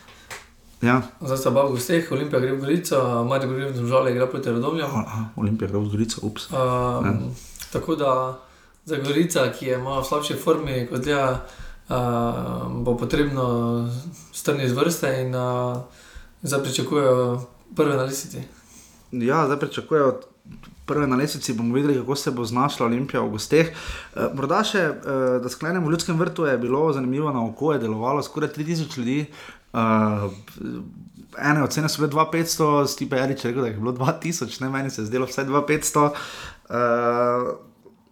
Ja. Zdaj sta bavili vseh, Olimpija gre v Gorico, Marijo gre v Žale, igra proti Rodomljam. Olimpija gre v Gorico, ups. Um, tako da za Gorica, ki je malo v slabši formi, kot je, uh, bo potrebno strniti z vrste in uh, zdaj pričakujejo prve na lesici. Ja, zdaj pričakujejo. Prve na lesici bomo videli, kako se bo znašla Olimpija v gosteh. E, morda še, e, da sklenemo, v ljudskem vrtu je bilo zanimivo, na oko je delovalo skoraj 3000 ljudi, Uh, ene ocene so bile 2500, Stipe Erič rekel, da je bilo 2000, ne meni se je zdelo vse 2500. Uh,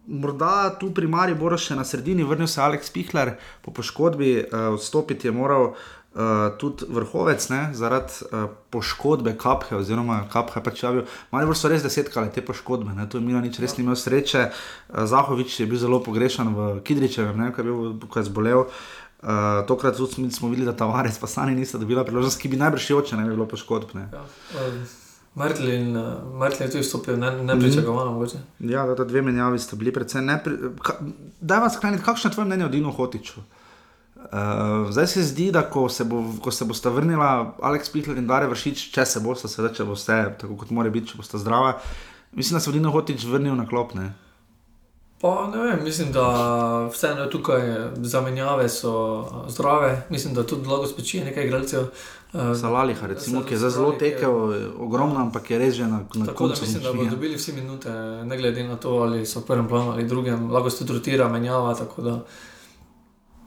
morda tu pri Mari bo še na sredini vrnil se Aleks Pihler, po poškodbi uh, odstopiti je moral. Uh, tudi vrhovec, ne, zaradi uh, poškodbe kaphe, oziroma kaphe pač javil. Mali so res desetkali te poškodbe, ne, tu je Mila nič res ni imel sreče. Uh, Zahovič je bil zelo pogrešan v Kidričevem, ne, ko je, bil, ko je zbolel. Uh, Uh, tokrat smo videli, da Tavares pa sami niso dobili priložnosti, ki bi najbrž še oče ne bi bilo poškodb. Ja, um, Martin je tudi vstopil, ne, ne pričakovano Mhm. mogoče. Ja, da, da dve menjavi sta bili predvsem nepri... Ka, daj vas skleniti, kakšno je tvoje mnenje o Dinu Hotiču? Uh, zdaj se zdi, da ko se, bo, ko se bosta vrnila Aleks Pihler in Dare Vršič, če se bosta, seveda, če boste, tako kot mora biti, če boste zdrava, mislim, da se bo Dino Hotič vrnil na klop. Ne? Pa ne vem, mislim, da vseeno tukaj zamenjave so a, zdrave, mislim, da tudi lahko speči nekaj igralcev. a, Za Laliha, recimo, ki je zdaj zelo tekel, ogromno, ampak je res že na, na Tako da koncu. mislim, da bodo dobili vsi minute, ne glede na to, ali so v prvem planu ali drugem, lahko se tudi rotira, menjava. da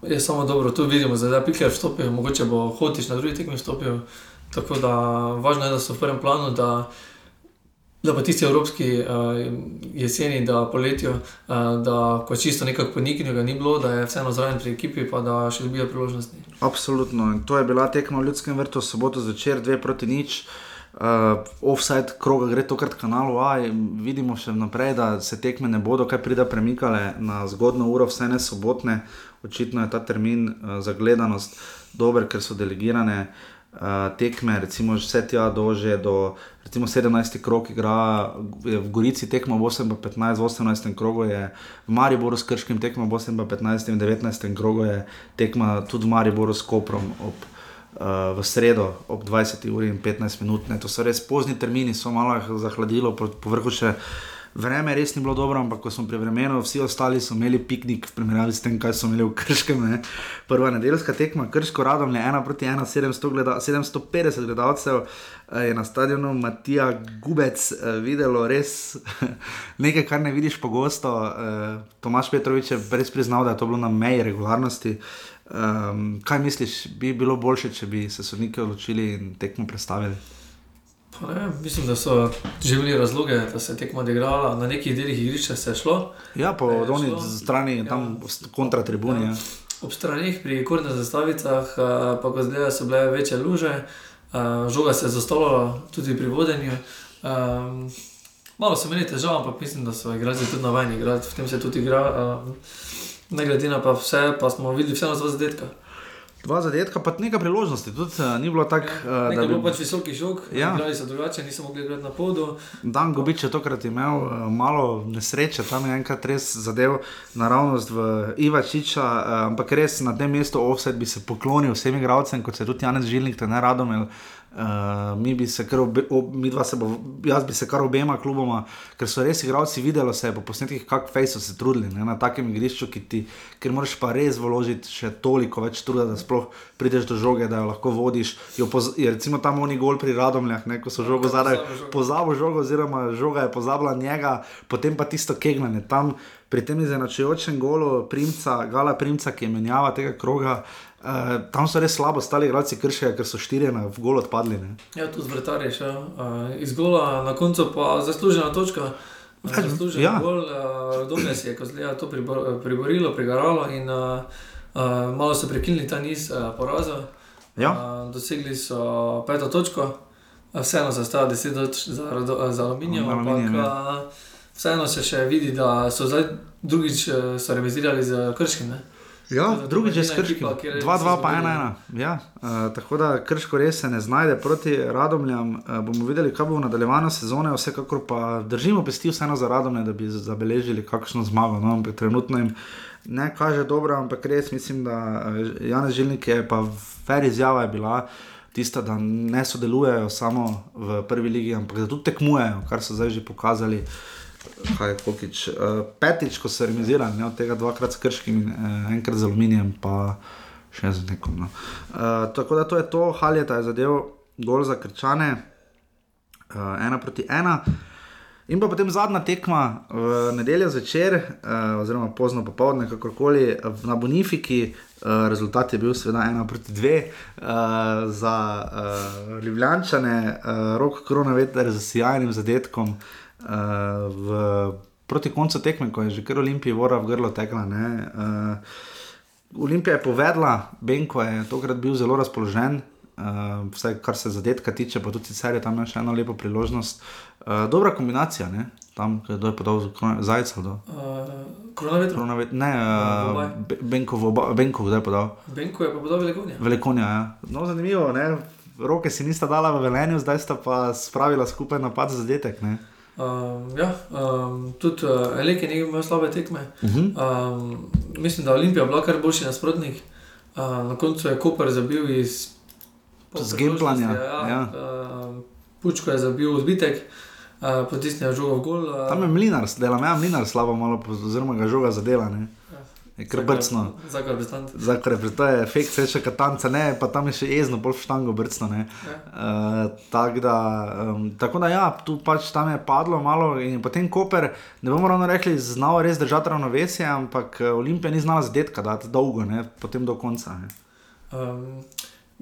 Je samo dobro, tu vidimo, da je Pikler vstopil, mogoče bo Hotiš na drugi tekmi vstopil. Tako da važno je, da so v prvem planu, da, da pa tisti evropski uh, jeseni, da poletjo, uh, da ko čisto nekako poniknil, ga ni bilo, da je vseeno zraven pri ekipi, pa da še dobijo priložnosti. Absolutno. In to je bila tekma v Ljudskem vrtu, soboto zvečer, dve proti nič. Uh, offside kroga gre tokrat kanalu A, vidimo še naprej, da se tekme ne bodo kaj prida premikale na zgodno uro, vse ne sobotne. Očitno je ta termin uh, za gledanost dober, ker so delegirane uh, tekme, recimo vse tja dože do recimo 17. krog igra v Gorici tekma v 8 pa 15, v 18. krogu je v Mariboru s Krškim tekma v 8 pa 15, v 19. krogu je tekma tudi v Mariboru s Koprom ob uh, v sredo ob 20 uri in 15 minut. Ne. To so res pozni termini, so malo zahladilo, po, po vrhu še vreme res ni bilo dobro, ampak ko smo pri vremenu, vsi ostali so imeli piknik v primerjavi s tem, kaj so imeli v Krškem. Ne. Prva nedeljska tekma, Krško radom je 1 proti 1, 700 gleda, 750 gledalcev. eh, Je na stadionu Matija Gubec eh, videlo res nekaj, kar ne vidiš pogosto. Eh, Tomaš Petrovič je res priznal, da je to bilo na meji regularnosti. Um, kaj misliš, bi bilo boljše, če bi se sodniki odločili in tekmo predstavili? Ne, mislim, da so že bili razloge, da se je tekma odigrala, na nekih delih igrišča se je šlo. Ja, po Je doni šlo. strani, Ja. tam kontra tribuni. Ja. Ob stranih pri kornih zastavicah, eh, pa ko zdaj so bile večje luže, eh, žoga se je zastavljala tudi pri vodenju. Um, malo so imeli težav, ampak mislim, da so igralci tudi navajeni igrati, v tem se tudi igra. Um, ne glede na pa vse, pa smo videli vseeno dva zadetka. Dva zadetka, pa nekaj priložnosti, tudi uh, ni bilo tako, uh, Nekaj da je bilo bi pač visokih žog, Ja. ja. igrali so drugače, niso mogli igrati na podu. Dan Gobič je tokrat imel uh, malo nesreče, tam je enkrat res zadev naravnost v Ivačiča, uh, ampak res na tem mestu offset bi se poklonil vsem igralcem, kot se je tudi Janez Žilnik, te ne radom. Uh, mi bi se kar, obe, ob, mi dva se bo, jaz bi se kar obema kluboma, ker so res igralci videli, se je po posnetkih, kako fej so se trudili ne, na takem igrišču, ki ti, ker moraš pa res vložiti še toliko več truda, da sploh prideš do žoge, da jo lahko vodiš. Jo poz, je recimo tam oni gol pri Radomljah, ne, ko so žogo zadaj pozabil žogo, oziroma žoga je pozabila njega, potem pa tisto kegnanje. Tam pri tem izenačujočem golu Primca, Gala Primca, ki je menjava tega kroga, uh, tam so res slabo stali igralci kršega, ker so štirje na v gol odpadli. Ne. Ja, tu zvrtar je šel uh, iz gola, na koncu pa zaslužena točka. Uh, Več, zaslužen ja. ja. gol, uh, Domnes je kozlija to pribor, priborilo, prigaralo in uh, uh, malo so prekinili ta niz uh, porazov. Ja. Uh, dosegli so peto točko, uh, vseeno se stava 10 točk za, Rado- za aluminijem, Za ampak Aluminijem, ja. vseeno se še vidi, da so zdaj drugič uh, so revizirali z krškim. Ne? Ja, drugič je s krškim. ekipa, kjer je 2-2 se pa zgodilo. 1-1. Ja, uh, tako da krško res se ne znajde proti Radomljam. Uh, bomo videli, kaj bo v nadaljevanju sezone, vsekakor pa držimo pesti vseeno za Radomlje, da bi zabeležili kakšno zmago. No, ampak trenutno jim ne kaže dobro, ampak res mislim, da uh, Janez Žilnik je pa fer izjava je bila. Tista, da ne sodelujejo samo v prvi ligi, ampak da tudi tekmujejo, kar so zdaj že pokazali. Kaj je Kokič? Uh, petič, ko so remisirali, ne, od tega dvakrat s krškim uh, enkrat z aluminijem, pa še z nekom. No. Uh, tako da to je to, Haljeta je zadev gol za krčane, uh, ena proti ena. In pa potem zadnja tekma v nedeljo zvečer, uh, oziroma pozno popoldne, kakorkoli na Bonifiki. Uh, rezultat je bil seveda ena proti dve uh, za uh, Ljubljančane, uh, rok korona veter z sjajnim zadetkom uh, v, proti koncu tekme, ko je že kar Olimpiji vora v grlo tekla. ne, Uh, Olimpija je povedala, Benko je tokrat bil zelo razpoložen, uh, vsaj kar se zadetka tiče, pa tudi sicer je tam še eno lepo priložnost. Uh, dobra kombinacija, ne? tam kdo je podal za zajca. Do. Uh, Koronavirus. Kronavet, ne, uh, Benko, Benko, kdo je podal? Benko je pa podal velikonje. Velikonja, ja. No, zanimivo, ne? roke si nista dala v velenju, zdaj sta pa spravila skupaj napad za zadetek. Ne? Um, ja, um, tudi uh, Eleke ni imel slabe tekme. Uh -huh. um, mislim, da je Olimpija bila kar boljši nasprotnik. Uh, na koncu je Koper zabil iz Zgemplanja. Ja, ja. Uh, Pučko je zabil odbitek, uh, potisnil žogo v gol. Uh, Tam je mlinar, dela me, mlinar slabo malo, oziroma ga žoga zadela. Ne? Je kar brcno. Zakaj je to efekt, se še katanca, ne, pa tam je še jezno, bolj štango brcno. Ja. Uh, tak da, um, tako da, ja, tu pač tam je padlo malo in potem Koper, ne bomo ravno rekli, znal res držati ravnovesje, ampak eh, Olimpija ni znala zadetka, da je dolgo, ne, potem do konca. Um,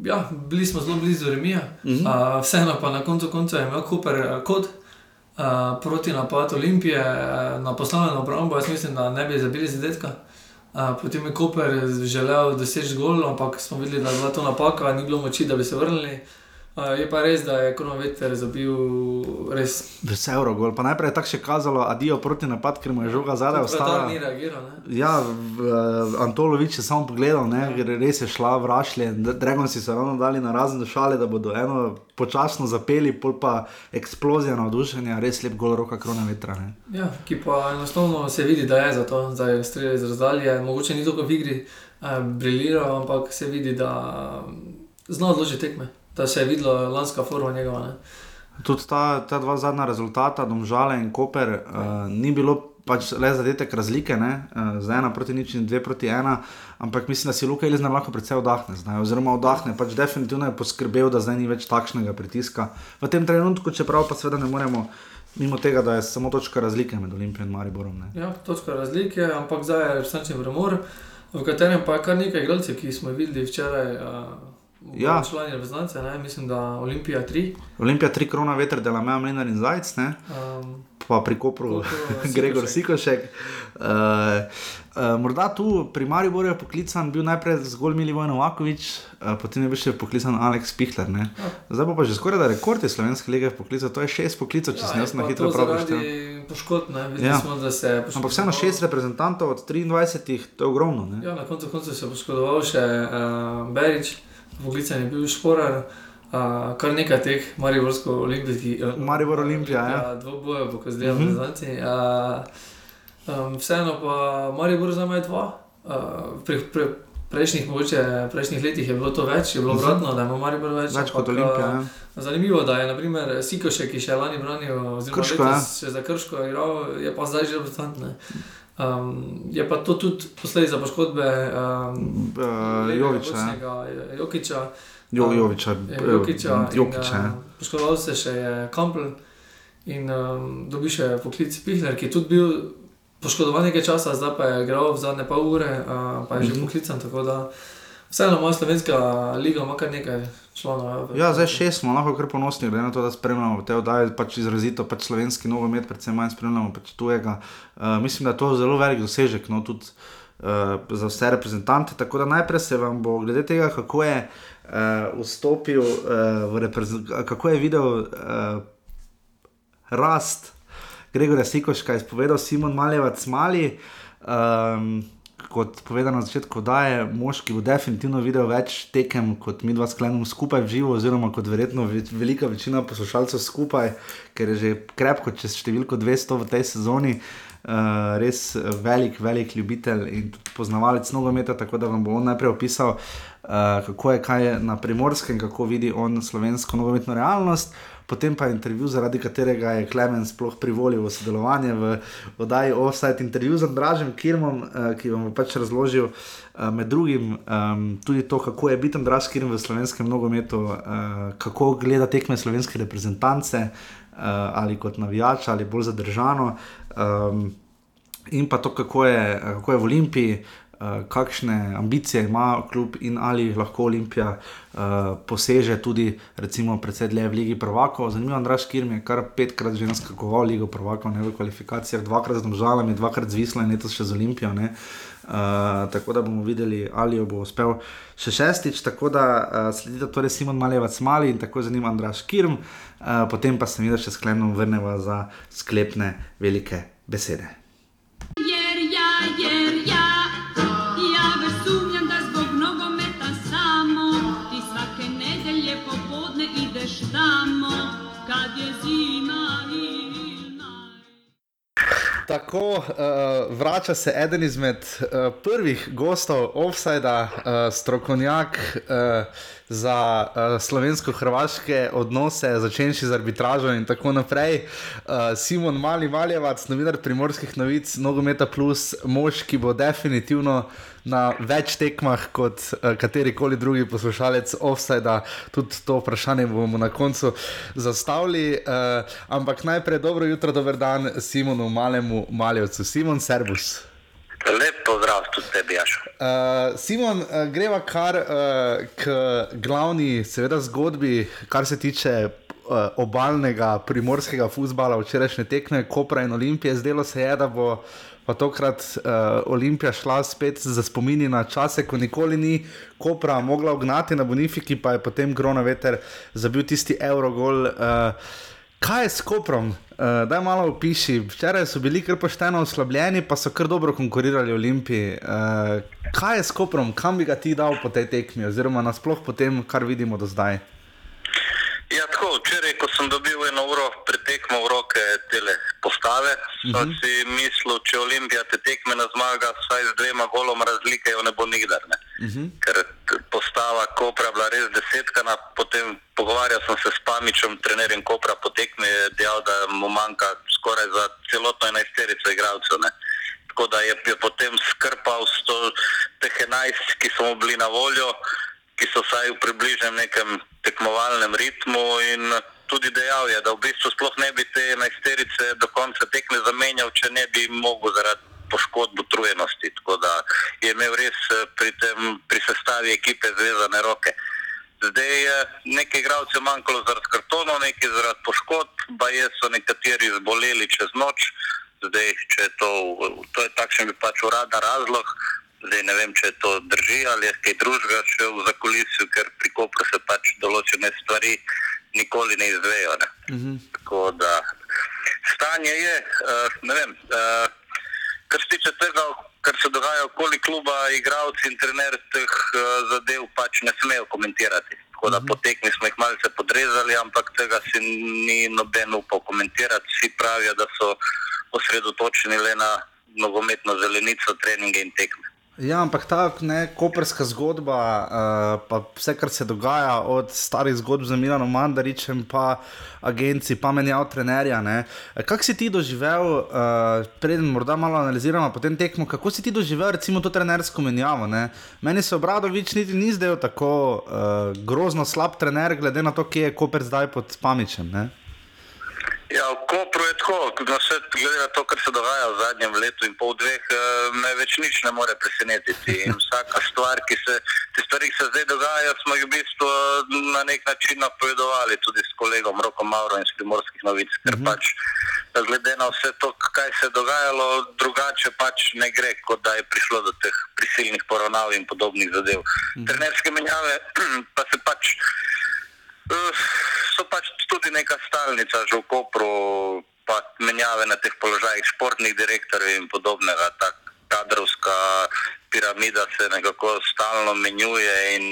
ja, bili smo zelo blizu Remija, uh -huh. uh, vseeno pa na koncu konca je imel Koper kot. Uh, proti napadu Olimpije, uh, na poslovno obrambo, jaz mislim, da ne bi zabili zadetka. Potem je Koper želel doseči gol, ampak smo videli, da je bila to napaka, ni bilo moči, da bi se vrnili. Uh, je pa res, da je kronometer zabil res. Vse je uro, pa najprej je tako še kazalo, adijo proti napad, ker mu je žoga zadaj ostala. Ni reagiral. Ja, uh, Antolovič je samo pogledal, ne, ja. res je šla v rašlje. Dragon si se ravno dali na razne šale, da bodo eno počasno zapeli, pol pa eksplozija navdušenja, res lep gol roka kronometra. Ja, ki pa enostavno se vidi, da je za to, da je streljal iz razdalje. Mogoče ni toliko v igri uh, briljiral, ampak se vidi, da zna odložiti tekme da se je videla lanska forma njegova. Ne. Tudi ta, ta dva zadnja rezultata, Domžale in Koper, uh, ni bilo pač le zadetek razlike, uh, zdaj ena proti nič in dve proti ena, ampak mislim, da si Luka Elizabeth lahko predvsej vdahne, zdaj, oziroma vdahne, pač definitivno je poskrbel, da zdaj ni več takšnega pritiska. V tem trenutku, čeprav pa seveda ne moremo. Mimo tega, da je samo točka razlike med Olimpijo in Mariborom. Ne. Ja, točka razlike, ampak zdaj je resničen vremor, v katerem pa je kar nekaj igralcev, ki smo jih videli včeraj. Uh, Ja, člani reprezentance, ne? mislim, da Olimpija 3. Olimpija 3, krona veter, dela me, Mlinar in Zajec, um, pa pri Kopru, Gregor Sikošek. Uh, uh, morda tu pri Mariboru je poklican bil najprej zgolj Milivoje Novakovič, uh, potem je bil še poklican Aleks Pihler. Ja. Zdaj pa že skoraj da rekord je slovenske lige poklical, to je šest poklicov, če ja, sem jaz na hitro pravi. Poškodb, ne, ja. smo, da se je poškodoval. Ampak vseeno šest reprezentantov od 23, to je ogromno. Ne? Ja, na koncu, koncu se je poškodoval še uh, Berič. Voglicen je bil šporar, uh, kar nekaj teh, Mariborsko olimpijski. Uh, Maribor Olimpija, ja. ja Dvoboje, bo zdaj v Zanci. Vseeno pa Maribor za me dva. Uh, pre, pre, prejšnjih, mogoče, prejšnjih letih je bilo to več, je bilo mhm. obratno, da ima Maribor več. Več kot Olimpija. Ja. Zanimivo je, da je naprimer Sikošek, ki še lani branil, oziroma krško, ja. še za krško igral, je pa zdaj že reprezentantne. Um, je pa to tudi posledica poškodbe um, uh, Joviča. Jokiča. Jo, Joviča. Jokiča. Jokiča. In, uh, poškodoval se še je Kampel in um, dobi še poklic Pihler, ki je tudi bil poškodovan nekaj časa, zdaj pa je igral v zadnje pol ure, uh, pa je mm -hmm. že mhm. poklican. Vseeno, moja slovenska liga ima kar nekaj članov. Ja, zdaj šest smo lahko kar ponosni, da, to, da spremljamo te oddaje, pač izrazito pač slovenski nogomet, predvsem manj spremljamo pač tujega. Uh, mislim, da je to zelo velik dosežek no, tudi, uh, za vse reprezentante. Tako da najprej se vam bo glede tega, kako je uh, vstopil uh, v reprezentacijo, kako je videl uh, rast Gregorja Sikoška, izpovedal Simon Maljevac Mali. Um, kot povedano na začetku, da je moški v definitivno videl več tekem kot mi dva sklenemo skupaj v živo, oziroma kot verjetno velika večina poslušalcev skupaj, ker je že krepko čez številko 200 v tej sezoni. Uh, res velik, velik ljubitelj in poznavalec nogometa, tako da vam bo on najprej opisal, uh, kako je kaj na primorskem, kako vidi on slovensko nogometno realnost. Potem pa intervju, zaradi katerega je Klemen sploh privolil v sodelovanje v oddaji Offside intervju z Andražem Kirmom, uh, ki vam bo pač razložil uh, med drugim um, tudi to, kako je biti Andraž Kirm v slovenskem nogometu, uh, kako gleda tekme slovenske reprezentance uh, ali kot navijač ali bolj zadržano. Um, In pa to, kako je, kako je v Olimpiji, uh, kakšne ambicije ima klub in ali lahko Olimpija uh, poseže tudi, recimo, predvsej dlje v Ligi Prvakov. Zanimivo, Andraš Kirm je kar petkrat že naskakoval Ligo Prvakov, ne v kvalifikacijah, dvakrat z Domžalami, dvakrat z Vislom in letos še z Olimpijo. Uh, tako da bomo videli, ali jo bo uspel še šestič. Tako da uh, sledite torej Simon Malevac Mali in tako zanimivo Andraš Kirm, uh, potem pa se mi da še sklenom vrneva za sklepne velike besede. Tako uh, vrača se eden izmed uh, prvih gostov Offsida, uh, strokovnjak. Uh, za uh, slovensko-hrvaške odnose, začenši z arbitražo in tako naprej. Uh, Simon Mali Maljevac, novinar primorskih novic, Nogometa Plus, mož, ki bo definitivno na več tekmah kot uh, katerikoli drugi poslušalec Offsida. Tudi to vprašanje bomo na koncu zastavili. Uh, ampak najprej dobro jutro, dober dan Simonu Malemu Maljevcu. Simon Servus. Lep pozdrav tudi tebi, Jaš. Uh, Simon, uh, greva kar uh, k glavni, seveda, zgodbi, kar se tiče uh, obalnega primorskega futbola, včerajšnje tekme, Kopra in Olimpije. Zdelo se je, da bo pa tokrat uh, Olimpija šla spet za spomini na čase, ko nikoli ni Kopra mogla ognati na Bonifiki, pa je potem Grona veter zabil tisti Eurogol. Uh, Kaj je s Koprom? Uh, daj malo opiši. Včeraj so bili kar pošteno oslabljeni, pa so kar dobro konkurirali Olimpiji. Uh, kaj je s Koprom, kam bi ga ti dal po tej tekmi, oziroma nasplošno po tem, kar vidimo do zdaj? Ja, tako, včeraj, ko sem dobil eno uro pretekmo v roke te postave, uh mhm. -huh. si mislil, če Olimpija te tekme ne zmaga, vsaj z dvema goloma razlike, jo ne bo nikdar. Ne? Uh mhm. -huh. Ker postava Kopra bila res desetkana, potem pogovarjal sem se s Pamičem, trenerjem Kopra, potekme je dejal, da mu manjka skoraj za celotno enajsterico igralcev. Ne? Tako da je, je potem skrpal sto, teh enajst, ki so mu bili na voljo, ki so vsaj v približnem nekem tekmovalnem ritmu in tudi dejal je, da v bistvu sploh ne bi te enajsterice do konca tekme zamenjal, če ne bi mogel zaradi poškodb utrujenosti. Tako da je imel res eh, pri, tem, pri sestavi ekipe zvezane roke. Zdaj je nekaj igralcev manjkalo zaradi kartonov, nekaj zaradi poškodb, pa je so nekateri zboleli čez noč. Zdaj, če je to, to je takšen bi pač uraden razlog. Zdaj ne vem, če to drži ali je kaj drugega še v zakulisju, ker pri kopru se pač določene stvari nikoli ne izvejo. Ne. Uh mhm. -huh. Tako da stanje je, uh, ne vem. Uh, kar se tiče tega, kar se dogaja okoli kluba, igravci in trener teh uh, zadev pač ne smejo komentirati. Tako da uh mhm. -huh. potekni smo jih malce podrezali, ampak tega si ni noben upal komentirati. Vsi pravijo, da so osredotočeni le na nogometno zelenico, treninge in tekme. Ja, ampak ta koperska zgodba, uh, pa vse, kar se dogaja, od starih zgodb za Milano Mandaričem, pa agencij, pa menjav trenerja. Kako si ti doživel, uh, preden morda malo analiziramo potem tekmo, kako si ti doživel recimo to trenersko menjavo? Ne? Meni se obradovič niti ni zdel tako uh, grozno slab trener, glede na to, kje je Koper zdaj pod Pamičem. Ne? Ja, v Kopru je tako, no, vse, glede na to, kar se dogaja v zadnjem letu in pol dveh, eh, me več nič ne more presenetiti. In vsaka stvar, ki se, te stvari, ki se zdaj dogajajo, smo jih v bistvu eh, na nek način napovedovali tudi s kolegom Rokom Mauro in s primorskih novic, ker mhm. pač glede na vse to, kaj se je dogajalo, drugače pač ne gre, kot da je prišlo do teh prisilnih poravnav in podobnih zadev. Mhm. Trenerske menjave pa se pač. Uh, so pač tudi neka stalnica, že v Kopru, pa menjave na teh položajih športnih direktorjev in podobnega. Ta kadrovska piramida se nekako stalno menjuje in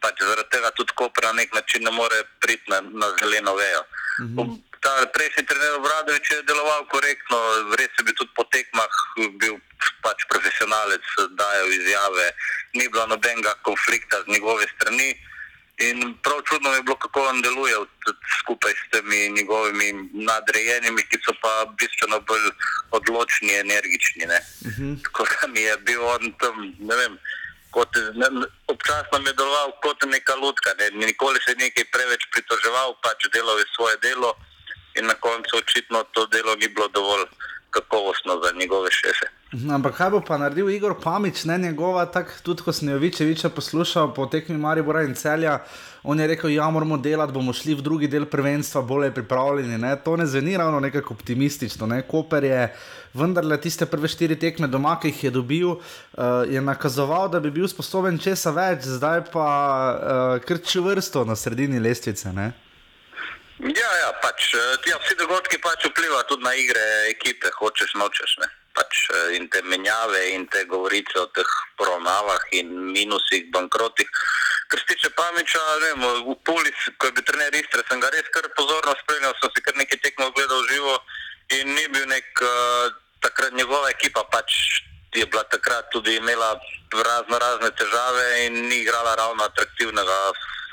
pač zaradi tega tudi Kopr na nek način ne more priti na, na zeleno vejo. Mhm. Ta prejšnji trener Obradovič je deloval korektno, res je bil tudi po tekmah, bil pač profesionalec, dajal izjave, ni bilo nobenega konflikta z njegove strani. In prav čudno je bilo, kako on deluje skupaj s temi njegovimi nadrejenimi, ki so pa bistveno bolj odločni, energični. Uh mhm. -huh. Tako da mi je bil on tam, ne vem, kot, ne, občasno je deloval kot neka lutka. Ne. Nikoli se nekaj preveč pritoževal, pač delal je svoje delo in na koncu očitno to delo ni bilo dovolj kakovostno za njegove šefe. Ampak kaj bo pa naredil Igor Pamič, ne njegova, tako tudi ko sem jo Vičeviča poslušal po tekmi Maribora in celja. On je rekel, ja, moramo delati, bomo šli v drugi del prvenstva, bolje pripravljeni. Ne? To ne zveni ravno nekako optimistično. Ne? Koper je vendarle tiste prve štiri tekme doma, ki jih je dobil, uh, je nakazoval, da bi bil sposoben česa več, zdaj pa uh, krči vrsto na sredini lestvice. Ne? Ja, ja, pač, eh, ja, vsi dogodki pač vplivajo tudi na igre ekipe, hočeš nočeš. Ne? pač eh, in te menjave in te govorice o teh poravnavah in minusih, bankrotih. Kar se tiče Pamiča, vem, v Puli, ko je bil trener Istre, sem ga res kar pozorno spremljal, sem si kar nekaj tekmov gledal živo in ni bil nek uh, takrat njegova ekipa pač je bila takrat tudi imela razno razne težave in ni igrala ravno atraktivnega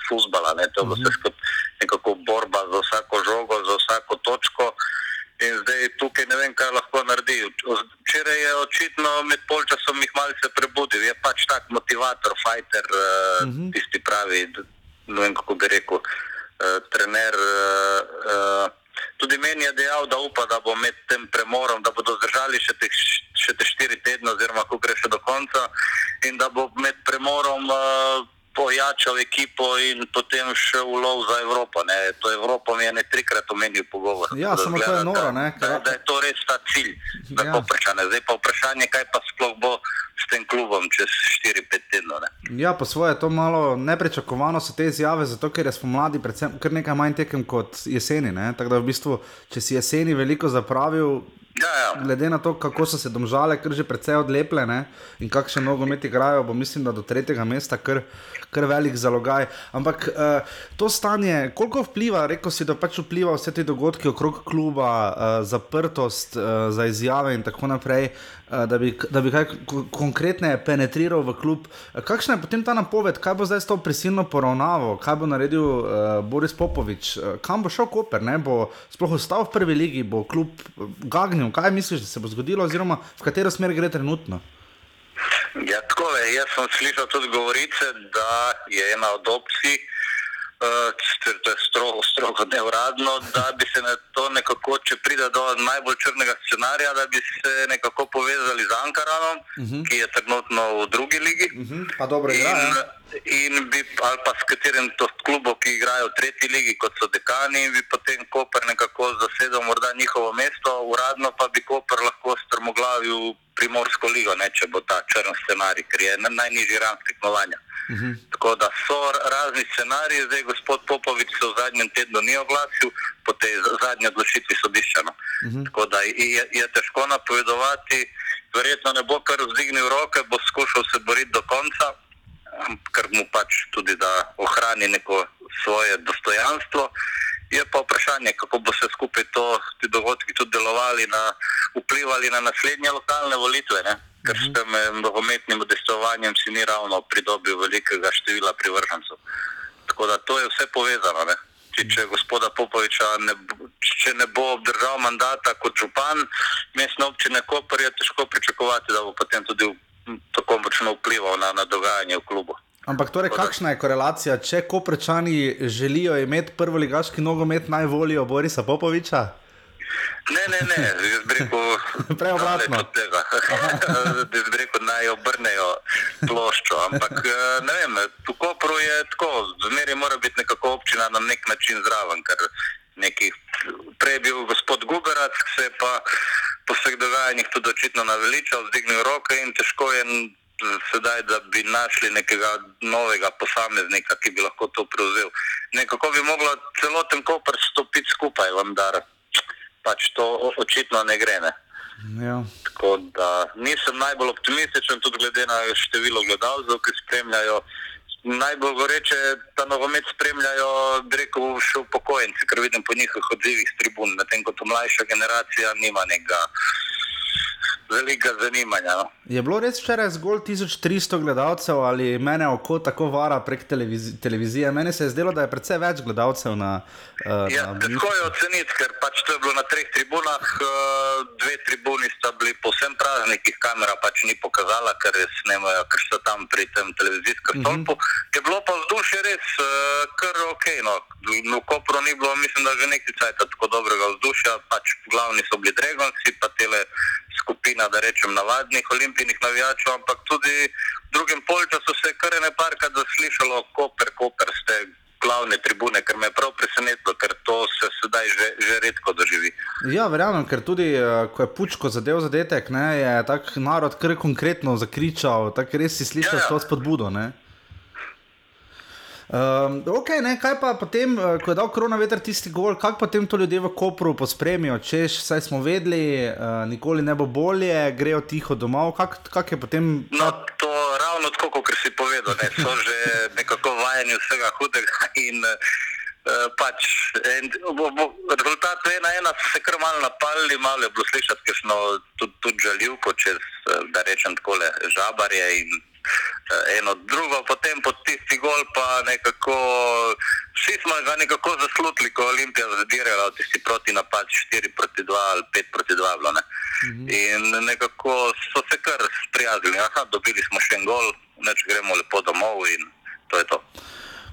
futbala. To je bilo vse skupaj nekako borba za vsako žogo, za vsako točko. In zdaj tukaj ne vem, kaj lahko naredi. Včeraj je očitno med polčasom jih malce prebudil, je pač tak motivator, fighter, uh -huh. tisti pravi, ne vem kako bi rekel, uh, trener. Uh, uh, tudi meni je dejal, da upa, da bo med tem premorom, da bodo zdržali še te, še te štiri tedne, oziroma ko gre še do konca, in da bo med premorom. Uh, pojačal ekipo in potem šel v lov za Evropo. Ne. To Evropo mi je ne trikrat omenil pogovor. Ja, samo to je noro. Da, da, da je to res ta cilj. Ja. Zdaj pa vprašanje, kaj pa sploh bo s tem klubom čez 4-5 tednov. Ne. Ja, po svoje je to malo neprečakovano, so te izjave, zato ker je spomladi predvsem kar nekaj manj tekem kot jeseni. Tako da v bistvu, če si jeseni veliko zapravil, Ja, ja. Glede na to, kako so se domžale, kar že precej odlepljene in kakšne nogometi igrajo, bo mislim, da do tretjega mesta kar, kar velik zalogaj. Ampak uh, to stanje, koliko vpliva, rekel si, da pač vpliva vse te dogodke okrog kluba, uh, zaprtost uh, za izjave in tako naprej. Uh, da bi, da bi kaj konkretneje penetriral v klub. Kakšna je potem ta napoved, kaj bo zdaj s to prisilno poravnavo, kaj bo naredil uh, Boris Popovič, uh, kam bo šel Koper, ne bo sploh ostal v prvi ligi, bo klub gagnil. Kaj misliš, da se bo zgodilo, oziroma v katero smer gre trenutno? Ja, tako je. Jaz sem slišal tudi govorice, da je ena od opcij, uh, to je strogo, strogo neuradno, da bi se na to nekako, če pride do najbolj črnega scenarija, da bi se nekako povezali z Ankaranom, uh mhm. -huh. ki je trenutno v drugi ligi. Uh mhm. -huh. dobro, in, ja. in bi, ali pa s katerim to klubom, ki igrajo v tretji ligi, kot so dekani, in bi potem Koper nekako zasedel morda njihovo mesto, uradno pa bi Koper lahko strmoglavil primorsko ligo, ne, če bo ta črn scenarij, ker je najnižji rang tekmovanja. Uh mhm. -huh. Tako da so razni scenariji, zdaj gospod Popovič se v zadnjem tednu ni oglasil, po tej zadnji odločitvi sodišča. No. Uh mhm. -huh. Tako da je, je težko napovedovati, verjetno ne bo kar vzdignil roke, bo skušal se boriti do konca, ker mu pač tudi da ohrani neko svoje dostojanstvo. Je pa vprašanje, kako bo se skupaj to, ti dogodki tudi delovali, na, vplivali na naslednje lokalne volitve. Ne? ker s tem nogometnim udejstvovanjem si ni ravno pridobil velikega števila privržencev. Tako da to je vse povezano. Če, če gospoda Popoviča ne, če ne bo obdržal mandata kot župan mestne občine Koper, je težko pričakovati, da bo potem tudi tako močno vplival na, na dogajanje v klubu. Ampak torej, kakšna je korelacija, če Koprečani želijo imeti prvo ligaški nogomet, naj volijo Borisa Popoviča? Ne, ne, ne, jaz bi rekel, preobratno. Jaz bi rekel, naj obrnejo ploščo. Ampak eh, ne vem, v Kopru je tako, zmeraj mora biti nekako občina na nek način zraven, ker nekih, prej je bil gospod Guberac, se je pa po vseh dogajanjih tudi očitno naveličal, zdignil roke in težko je sedaj, da bi našli nekega novega posameznika, ki bi lahko to prevzel. Nekako bi moglo celoten Koper stopiti skupaj, vendar pač to očitno ne gre. Ne. Ja. Tako da nisem najbolj optimističen, tudi glede na število gledalcev, ki spremljajo. Najbolj goreče ta nogomet spremljajo, rekel bi, še upokojenci, ker vidim po njihovih odzivih s tribun, medtem ko mlajša generacija nima nekega veliko zanimanja. No. Je bilo res včeraj zgolj 1300 gledalcev ali mene oko tako vara prek televizi televizije? Meni se je zdelo, da je predvsej več gledalcev na. Uh, ja, težko je oceniti, ker pač to je bilo na treh tribunah, uh, dve tribuni sta bili povsem prazni, ki jih kamera pač ni pokazala, ker res nemajo, ker so tam pri tem televizijskem mhm. stolpu. Uh -huh. Je bilo pa vzdušje res uh, kar ok. No. V Kopru ni bilo, mislim, da že nekaj časa tako dobrega vzdušja, pač glavni so bili Dragonci, pa tele skupina, da rečem, navadnih olimpijskih navijačev, ampak tudi v drugem polčasu se je kar ne parkrat zaslišalo, koper, koper ste glavne tribune, ker me je prav presenetilo, ker to se sedaj že, že redko doživi. Ja, verjamem, ker tudi eh, ko je pučko zadev zadetek, ne, je tak narod kar konkretno zakričal, tako res si slišal ja, ja. to spodbudo. Ne? Um, ehm, okay, ne, kaj pa potem, eh, ko je dal korona veter tisti gol, kako potem to ljudje v Kopru pospremijo, češ, saj smo vedeli, uh, nikoli ne bo bolje, grejo tiho domov, kak je potem. No, to ravno tako, kot si povedal, ne, so že nekako vajeni vsega hudega in uh, pač, en, bo, bo, rezultat je ena, ena, so se kar malo napali, malo je bilo slišati, ker smo tudi, tudi žaljivko čez, da rečem tako, žabarje eno drugo, potem pod tisti gol pa nekako, vsi smo ga nekako zaslutili, ko Olimpija zadirala, tisti proti napad 4 proti 2 ali 5 proti 2 bilo, ne. mm -hmm. In nekako so se kar sprijaznili, aha, dobili smo še en gol, neč gremo lepo domov in to je to.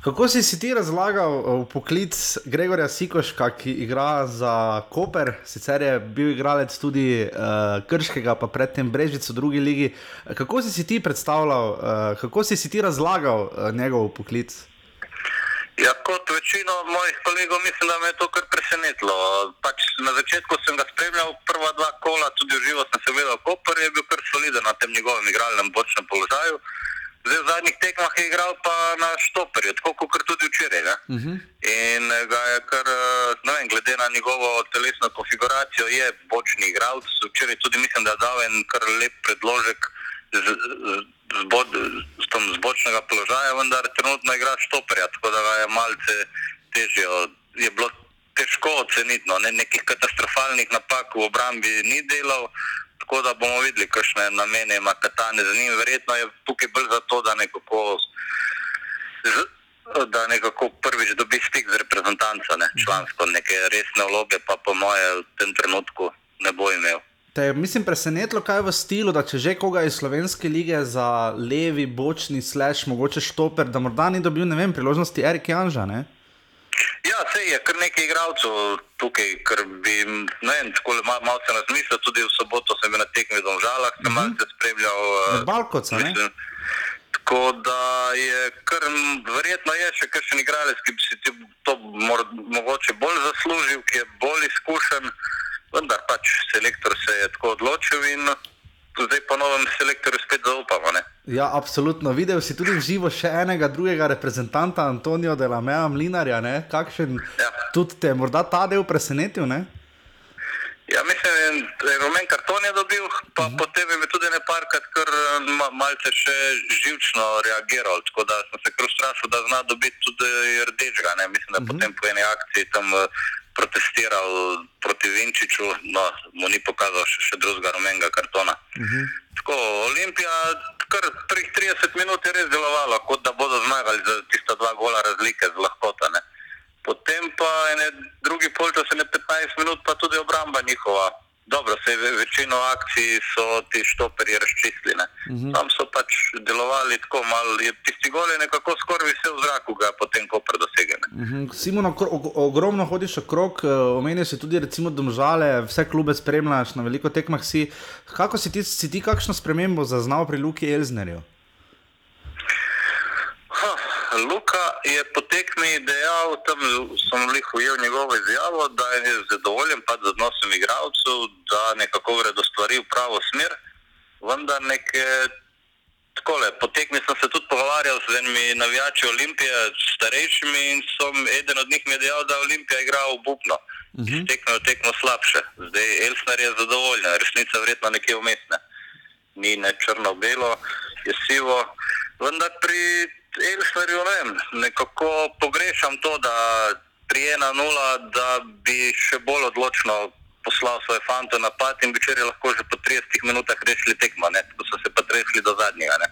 Kako si, si ti razlagal uh, poklic Gregorja Sikoška, ki igra za Koper, sicer je bil igralec tudi uh, Krškega, pa predtem Brežic v drugi ligi. Kako si, si ti predstavljal, uh, kako si, si ti razlagal uh, njegov poklic? Ja, kot večino mojih kolegov, mislim, da me je to kar presenetilo. Pač na začetku sem ga spremljal, prva dva kola, tudi v živo sem se gledal, Koper je bil kar soliden na tem njegovem igralnem bočnem položaju. Zdaj, v zadnjih tekmah je igral pa na štoperju, tako kot tudi včeraj. Uh -huh. In ga je kar, ne vem, glede na njegovo telesno konfiguracijo, je bočni igralec. Včeraj tudi mislim, da je dal en kar lep predložek z, z, bod, z, z bočnega položaja, vendar trenutno igra štoperja, tako da ga je malce težje. Je bilo težko oceniti, no, ne, nekih katastrofalnih napak v obrambi ni delal tako da bomo videli, kakšne namene ima Katane za njim. Verjetno je tukaj bolj zato, da nekako, da nekako prvič dobi stik z reprezentanco, ne, člansko, neke resne vloge, pa po moje v tem trenutku ne bo imel. Te je, mislim, presenetilo, kaj je v stilu, da če že koga iz slovenske lige za levi, bočni, slash, mogoče štoper, da morda ni dobil, ne vem, priložnosti Erik Janža. Ne? Ja, se je kar nekaj igralcev tukaj, ker bi, ne vem, tako malo se razmislil, tudi v soboto sem bil na tekmi v Domžalah, sem uh -huh. malce spremljal. Uh, Balkoca, mislim, ne? Tako da je kar verjetno je še kakšen igralec, ki bi si to mor, mogoče bolj zaslužil, ki je bolj izkušen, vendar pač selektor se je tako odločil in zdaj po novem selektorju spet zaupamo. Ne? Ja, absolutno. Videl si tudi živo še enega drugega reprezentanta, Antonijo Delamea, Mlinarja. Kakšen ja. tudi te morda ta del presenetil? Ne? Ja, mislim, da je rumen karton je dobil, pa uh mhm. -huh. potem je tudi nekajkrat kar ma, malce še živčno reagiral. Tako da sem se kar ustrašil, da zna dobiti tudi rdečega. Ne? Mislim, da uh mhm. -huh. potem po eni akciji tam uh, protestiral proti Vinčiču, no, mu ni pokazal še, še drugega rumenega kartona. Uh mhm. -huh. Tako, Olimpija, kar 30 minut je res delovala, kot da bodo zmagali za tista dva gola razlike z lahkota. Ne. Potem pa ene drugi polčas, ene 15 minut, pa tudi obramba njihova. Dobro, se je večino akcij so ti štoperi razčistili. Uh mhm. -huh. Tam so pač delovali tako malo, tisti goli nekako skoraj vse v zraku, ga potem ko predosegene. Uh mhm. -huh. Simon, ogromno hodiš okrog, eh, omenil si tudi recimo domžale, vse klube spremljaš, na veliko tekmah si. Kako si ti, si ti kakšno spremembo zaznal pri Luki Elznerju? Luka je po tekmi dejal, tam sem jih ujel njegovo izjavo, da je zadovoljen z odnosom igralcev, da nekako gredo stvari v pravo smer. Vendar neke, takole, po tekmi sem se tudi pogovarjal z enimi navijači Olimpije, starejšimi in sem, eden od njih mi je dejal, da Olimpija igra v Bupno. Uh -huh. Tekmo je tekmo slabše. Zdaj Elsner je zadovoljen, resnica verjetno nekje umestna. Ni ne črno-belo, je sivo. Vendar pri Elsnerju ne vem, nekako pogrešam to, da pri 1-0, da bi še bolj odločno poslal svoje fante na pad in bi včeraj lahko že po 30 minutah rešili tekmo, ko so se pa tresli do zadnjega. Ne,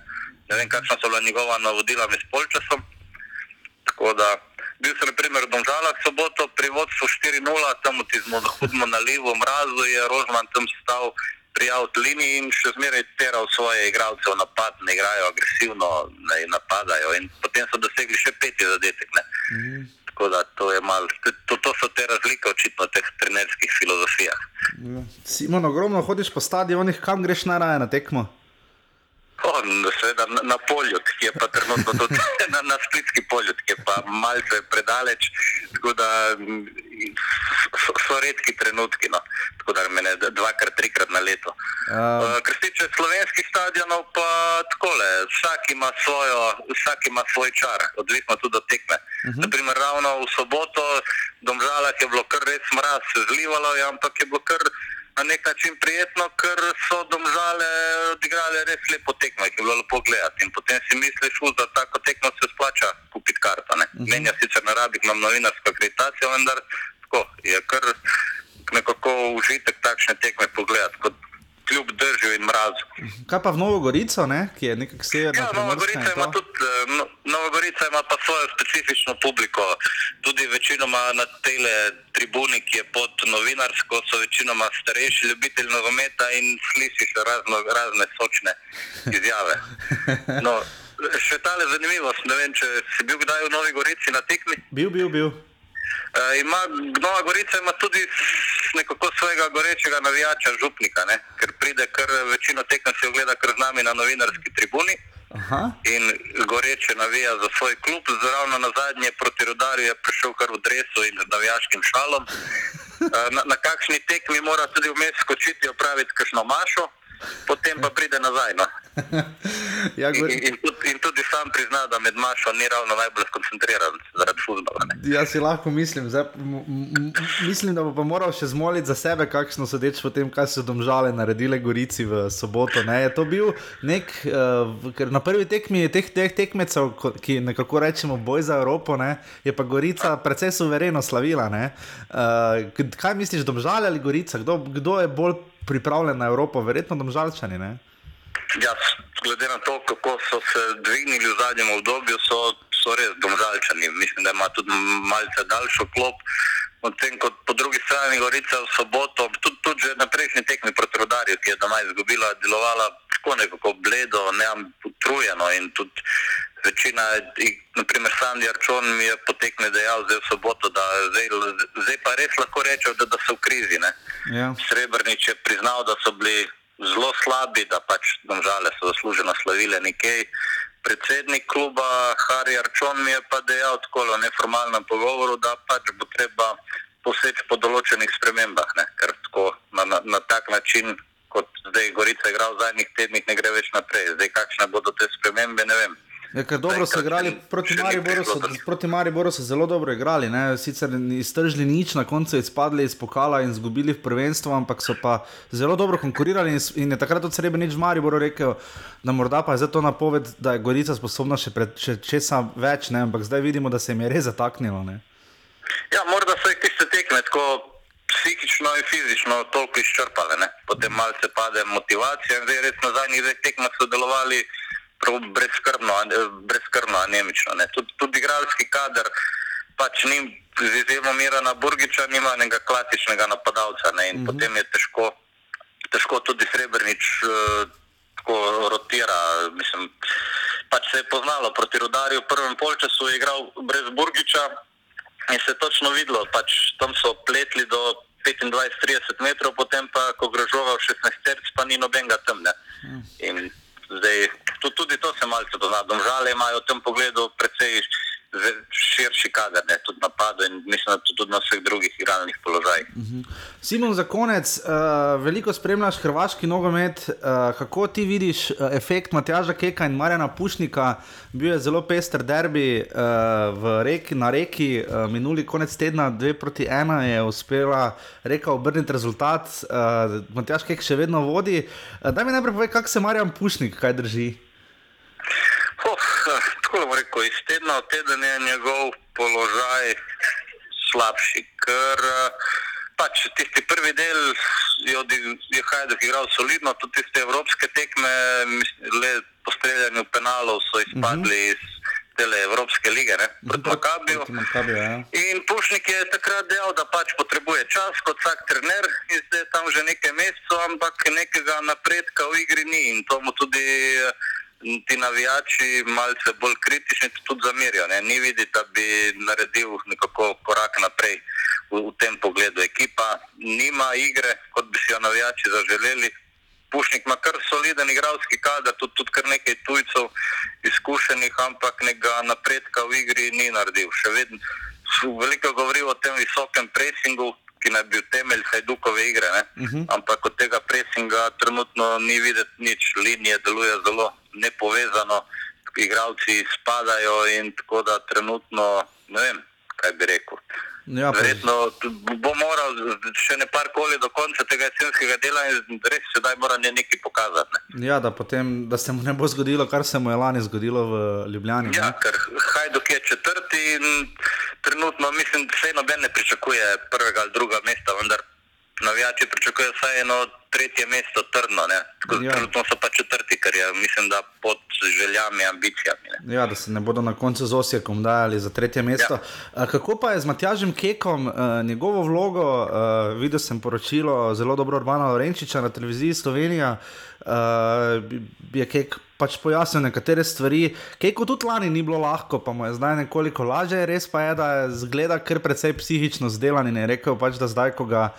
ne vem, kakšna so bila njegova navodila med polčasom. Tako da bil sem, na primer, v Domžalah soboto pri vodstvu 4-0, tam smo hudmo na levo mrazu, je Rožman tam stal pri avtolini in še zmeraj teral svoje igralce v napad, ne igrajo agresivno, ne napadajo in potem so dosegli še peti zadetek. Mhm. Tako da to je malo, to, to so te razlike očitno v teh trenerskih filozofijah. Ja. Simon, ogromno hodiš po stadionih, kam greš najraje na tekmo? Oh, seveda na, na polju, ki je pa trenutno tudi na, na splitski polju, ki je pa malce predaleč, tako da so, so redki trenutki, no. tako da me ne dvakrat, trikrat na leto. Um. Uh, kar se tiče slovenskih stadionov, pa takole, vsak ima, svojo, vsak ima svoj čar, odvisno tudi od tekme. Uh -huh. Naprimer, ravno v soboto, v Domžalah je bilo kar res mraz, zlivalo, ja, ampak je bilo kar na nek način prijetno, ker so domžale odigrale res lepo tekmo, ki je bilo lepo gledati. In potem si misliš, da tako tekmo se splača kupiti karto. Uh -huh. Meni je sicer ne rabi, imam novinarsko akreditacijo, vendar tako, je kar nekako užitek takšne tekme pogledati. Kot, Kljub državi in mrazu. Kaj pa v Novogorico, ne? ki je nekako severna? Ja, Novogorica ima, tudi, eh, no, Novogorica ima pa svojo specifično publiko. Tudi večinoma na tele tribuni, ki je pod novinarsko, so večinoma starejši ljubitelji nogometa in slišiš razno, razne sočne izjave. No, še tale zanimivost, ne vem, če si bil kdaj v Novi Gorici na tekmi. Bil, bil, bil. Uh, ima, Nova Gorica ima tudi nekako svojega gorečega navijača, župnika, ne? ker pride kar večino tekem se ogleda kar z nami na novinarski tribuni. Aha. In goreče navija za svoj klub, zraven na zadnje proti rodarju je prišel kar v dresu in z navijaškim šalom. Na, na kakšni tekmi mora tudi vmes skočiti, opraviti kakšno mašo, potem pa pride nazaj. No. ja, in, in, tudi, in tudi sam prizna, da med mašo ni ravno najbolj skoncentriran zaradi futbola. Jaz si lahko mislim, zdaj, mislim, da bo pa moral še zmoliti za sebe, kakšno sodeč po tem, kaj so domžale naredile Gorici v soboto. Ne? Je to bil nek, uh, na prvi tekmi teh, teh tekmecev, ki nekako rečemo boj za Evropo, ne? je pa Gorica precej suvereno slavila. Uh, kaj misliš, domžale ali Gorica? Kdo, kdo je bolj pripravljen na Evropo? Verjetno domžalčani. Ne? Ja, glede na to, kako so se dvignili v zadnjem obdobju, so, so res domžalčani. Mislim, da ima tudi malce daljšo klop. Medtem ko po drugi strani Gorica v soboto, tudi, tudi že na prejšnji tekmi proti Rodarju, ki je doma izgubila, delovala tako nekako bledo, neutrujeno in tudi večina, naprimer Sandy Arčon mi je potekne dejal zdaj v soboto, da zdaj, zdaj pa res lahko rečejo, da, da so v krizi. Ja. Srebrnič je priznal, da so bili zelo slabi, da pač domžale so zasluženo slavile nekaj. Predsednik kluba Harry Arčon mi je pa dejal tako v neformalnem pogovoru, da pač bo treba poseči po določenih spremembah, ne? ker tako na, na, na tak način, kot zdaj Gorica igra v zadnjih tednih, ne gre več naprej. Zdaj, kakšne bodo te spremembe, ne vem. Ja, dobro so igrali proti Mariboru, so, proti Mariboru so zelo dobro igrali. Ne? Sicer iztržili nič, na koncu izpadli iz pokala in izgubili v prvenstvu, ampak so pa zelo dobro konkurirali. In, in je takrat od sebe nič v Mariboru rekel, da morda pa je zato napoved, da je Gorica sposobna še, pred, še česa več, ne? ampak zdaj vidimo, da se jim je res zataknilo. Ne? Ja, morda so jih tiste tekme tako psihično in fizično toliko izčrpale, ne? potem malce pade motivacija in zdaj res na zadnjih dveh tekmah so delovali brezkrbno, brezkrbno, anemično. Tudi, tudi igralski kader, pač ni z izjemo Mirana Burgiča, nima enega klasičnega napadalca. Ne? In mm -hmm. potem je težko, težko tudi Srebrenic uh, tako rotira. Mislim, pač se je poznalo proti rodarju. V prvem polčasu je igral brez Burgiča in se je točno videlo, pač tam so pletli do 25-30 metrov, potem pa, ko grožoval 16 terc, pa ni nobenega temne. Mm. In zdaj tudi to se malce pozna. Domžale imajo v tem pogledu precej širši kader, ne, tudi napadu in mislim, da tudi na vseh drugih igralnih položajih. Uh mhm. -huh. Simon, za konec, uh, veliko spremljaš hrvaški nogomet. Uh, kako ti vidiš uh, efekt Matjaža Keka in Marjana Pušnika? Bil je zelo pester derbi uh, reki, na reki, uh, minuli konec tedna, dve proti ena je uspela reka obrniti rezultat. Uh, Matjaž Kek še vedno vodi. Uh, daj mi najprej povej, kako se Marjan Pušnik kaj drži. Oh, tako bom rekel, iz tedna v teden je njegov položaj slabši, ker pač tisti prvi del je, je Hajduk igral solidno, tudi tiste evropske tekme, le po streljanju penalov so izpadli uh -huh. iz tele Evropske lige, proti Makabiju. Ja. In Pušnik je takrat dejal, da pač potrebuje čas kot vsak trener in zdaj je tam že nekaj mesecev, ampak nekega napredka v igri ni in to mu tudi ti navijači malce bolj kritični tudi zamerijo. Ni videti, da bi naredil nekako korak naprej v, v tem pogledu. Ekipa nima igre, kot bi si jo navijači zaželeli. Pušnik ima kar soliden igralski kader, tudi, tudi kar nekaj tujcev izkušenih, ampak nekega napredka v igri ni naredil. Še vedno veliko govori o tem visokem presingu, ki naj bi bil temelj Hajdukove igre. Uh mhm. -huh. Ampak od tega presinga trenutno ni videti nič, linije deluje zelo nepovezano, igralci spadajo in tako da trenutno ne vem, kaj bi rekel. Ja, Verjetno bo moral še ne par koli do konca tega jesenskega dela in res sedaj mora ne nekaj pokazati. Ne. Ja, da, potem, da se mu ne bo zgodilo, kar se mu je lani zgodilo v Ljubljani. Ja, ne? ker Hajduk je četrti in trenutno mislim, da se noben ne pričakuje prvega ali drugega mesta, vendar navijači pričakujejo vsaj eno tretje mesto trdno. Ja. Trenutno so pa četrti, ker je mislim, da pod željami, ambicijami. Ne. Ja, da se ne bodo na koncu z Osijekom dajali za tretje mesto. Ja. Kako pa je z Matjažem Kekom, uh, njegovo vlogo, uh, videl sem poročilo zelo dobro Urbana Lorenčiča na televiziji Slovenija, uh, je Kek pač pojasnil nekatere stvari. Keku tudi lani ni bilo lahko, pa mu je zdaj nekoliko lažje, res pa je, da je zgleda kar precej psihično zdelan in je rekel pač, da zdaj, ko ga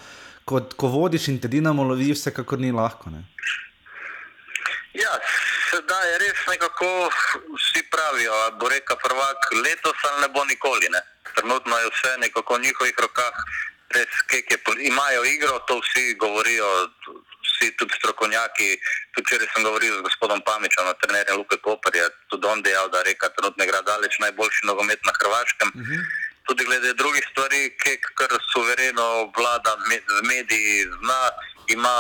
ko, ko vodiš in te dinamo lovi, vsekakor ni lahko. Ne? Ja, sedaj je res nekako vsi pravijo, ali bo reka prvak letos ali ne bo nikoli. Ne. Trenutno je vse nekako v njihovih rokah, res kek je, pol- imajo igro, to vsi govorijo, vsi tudi strokovnjaki. Tudi včeraj sem govoril z gospodom Pamičem, trenerjem Luke Koperja, tudi on dejal, da reka trenutno igra daleč najboljši nogomet na Hrvaškem. Uh -huh. Tudi glede drugih stvari, kek kar suvereno vlada med, z mediji, zna, ima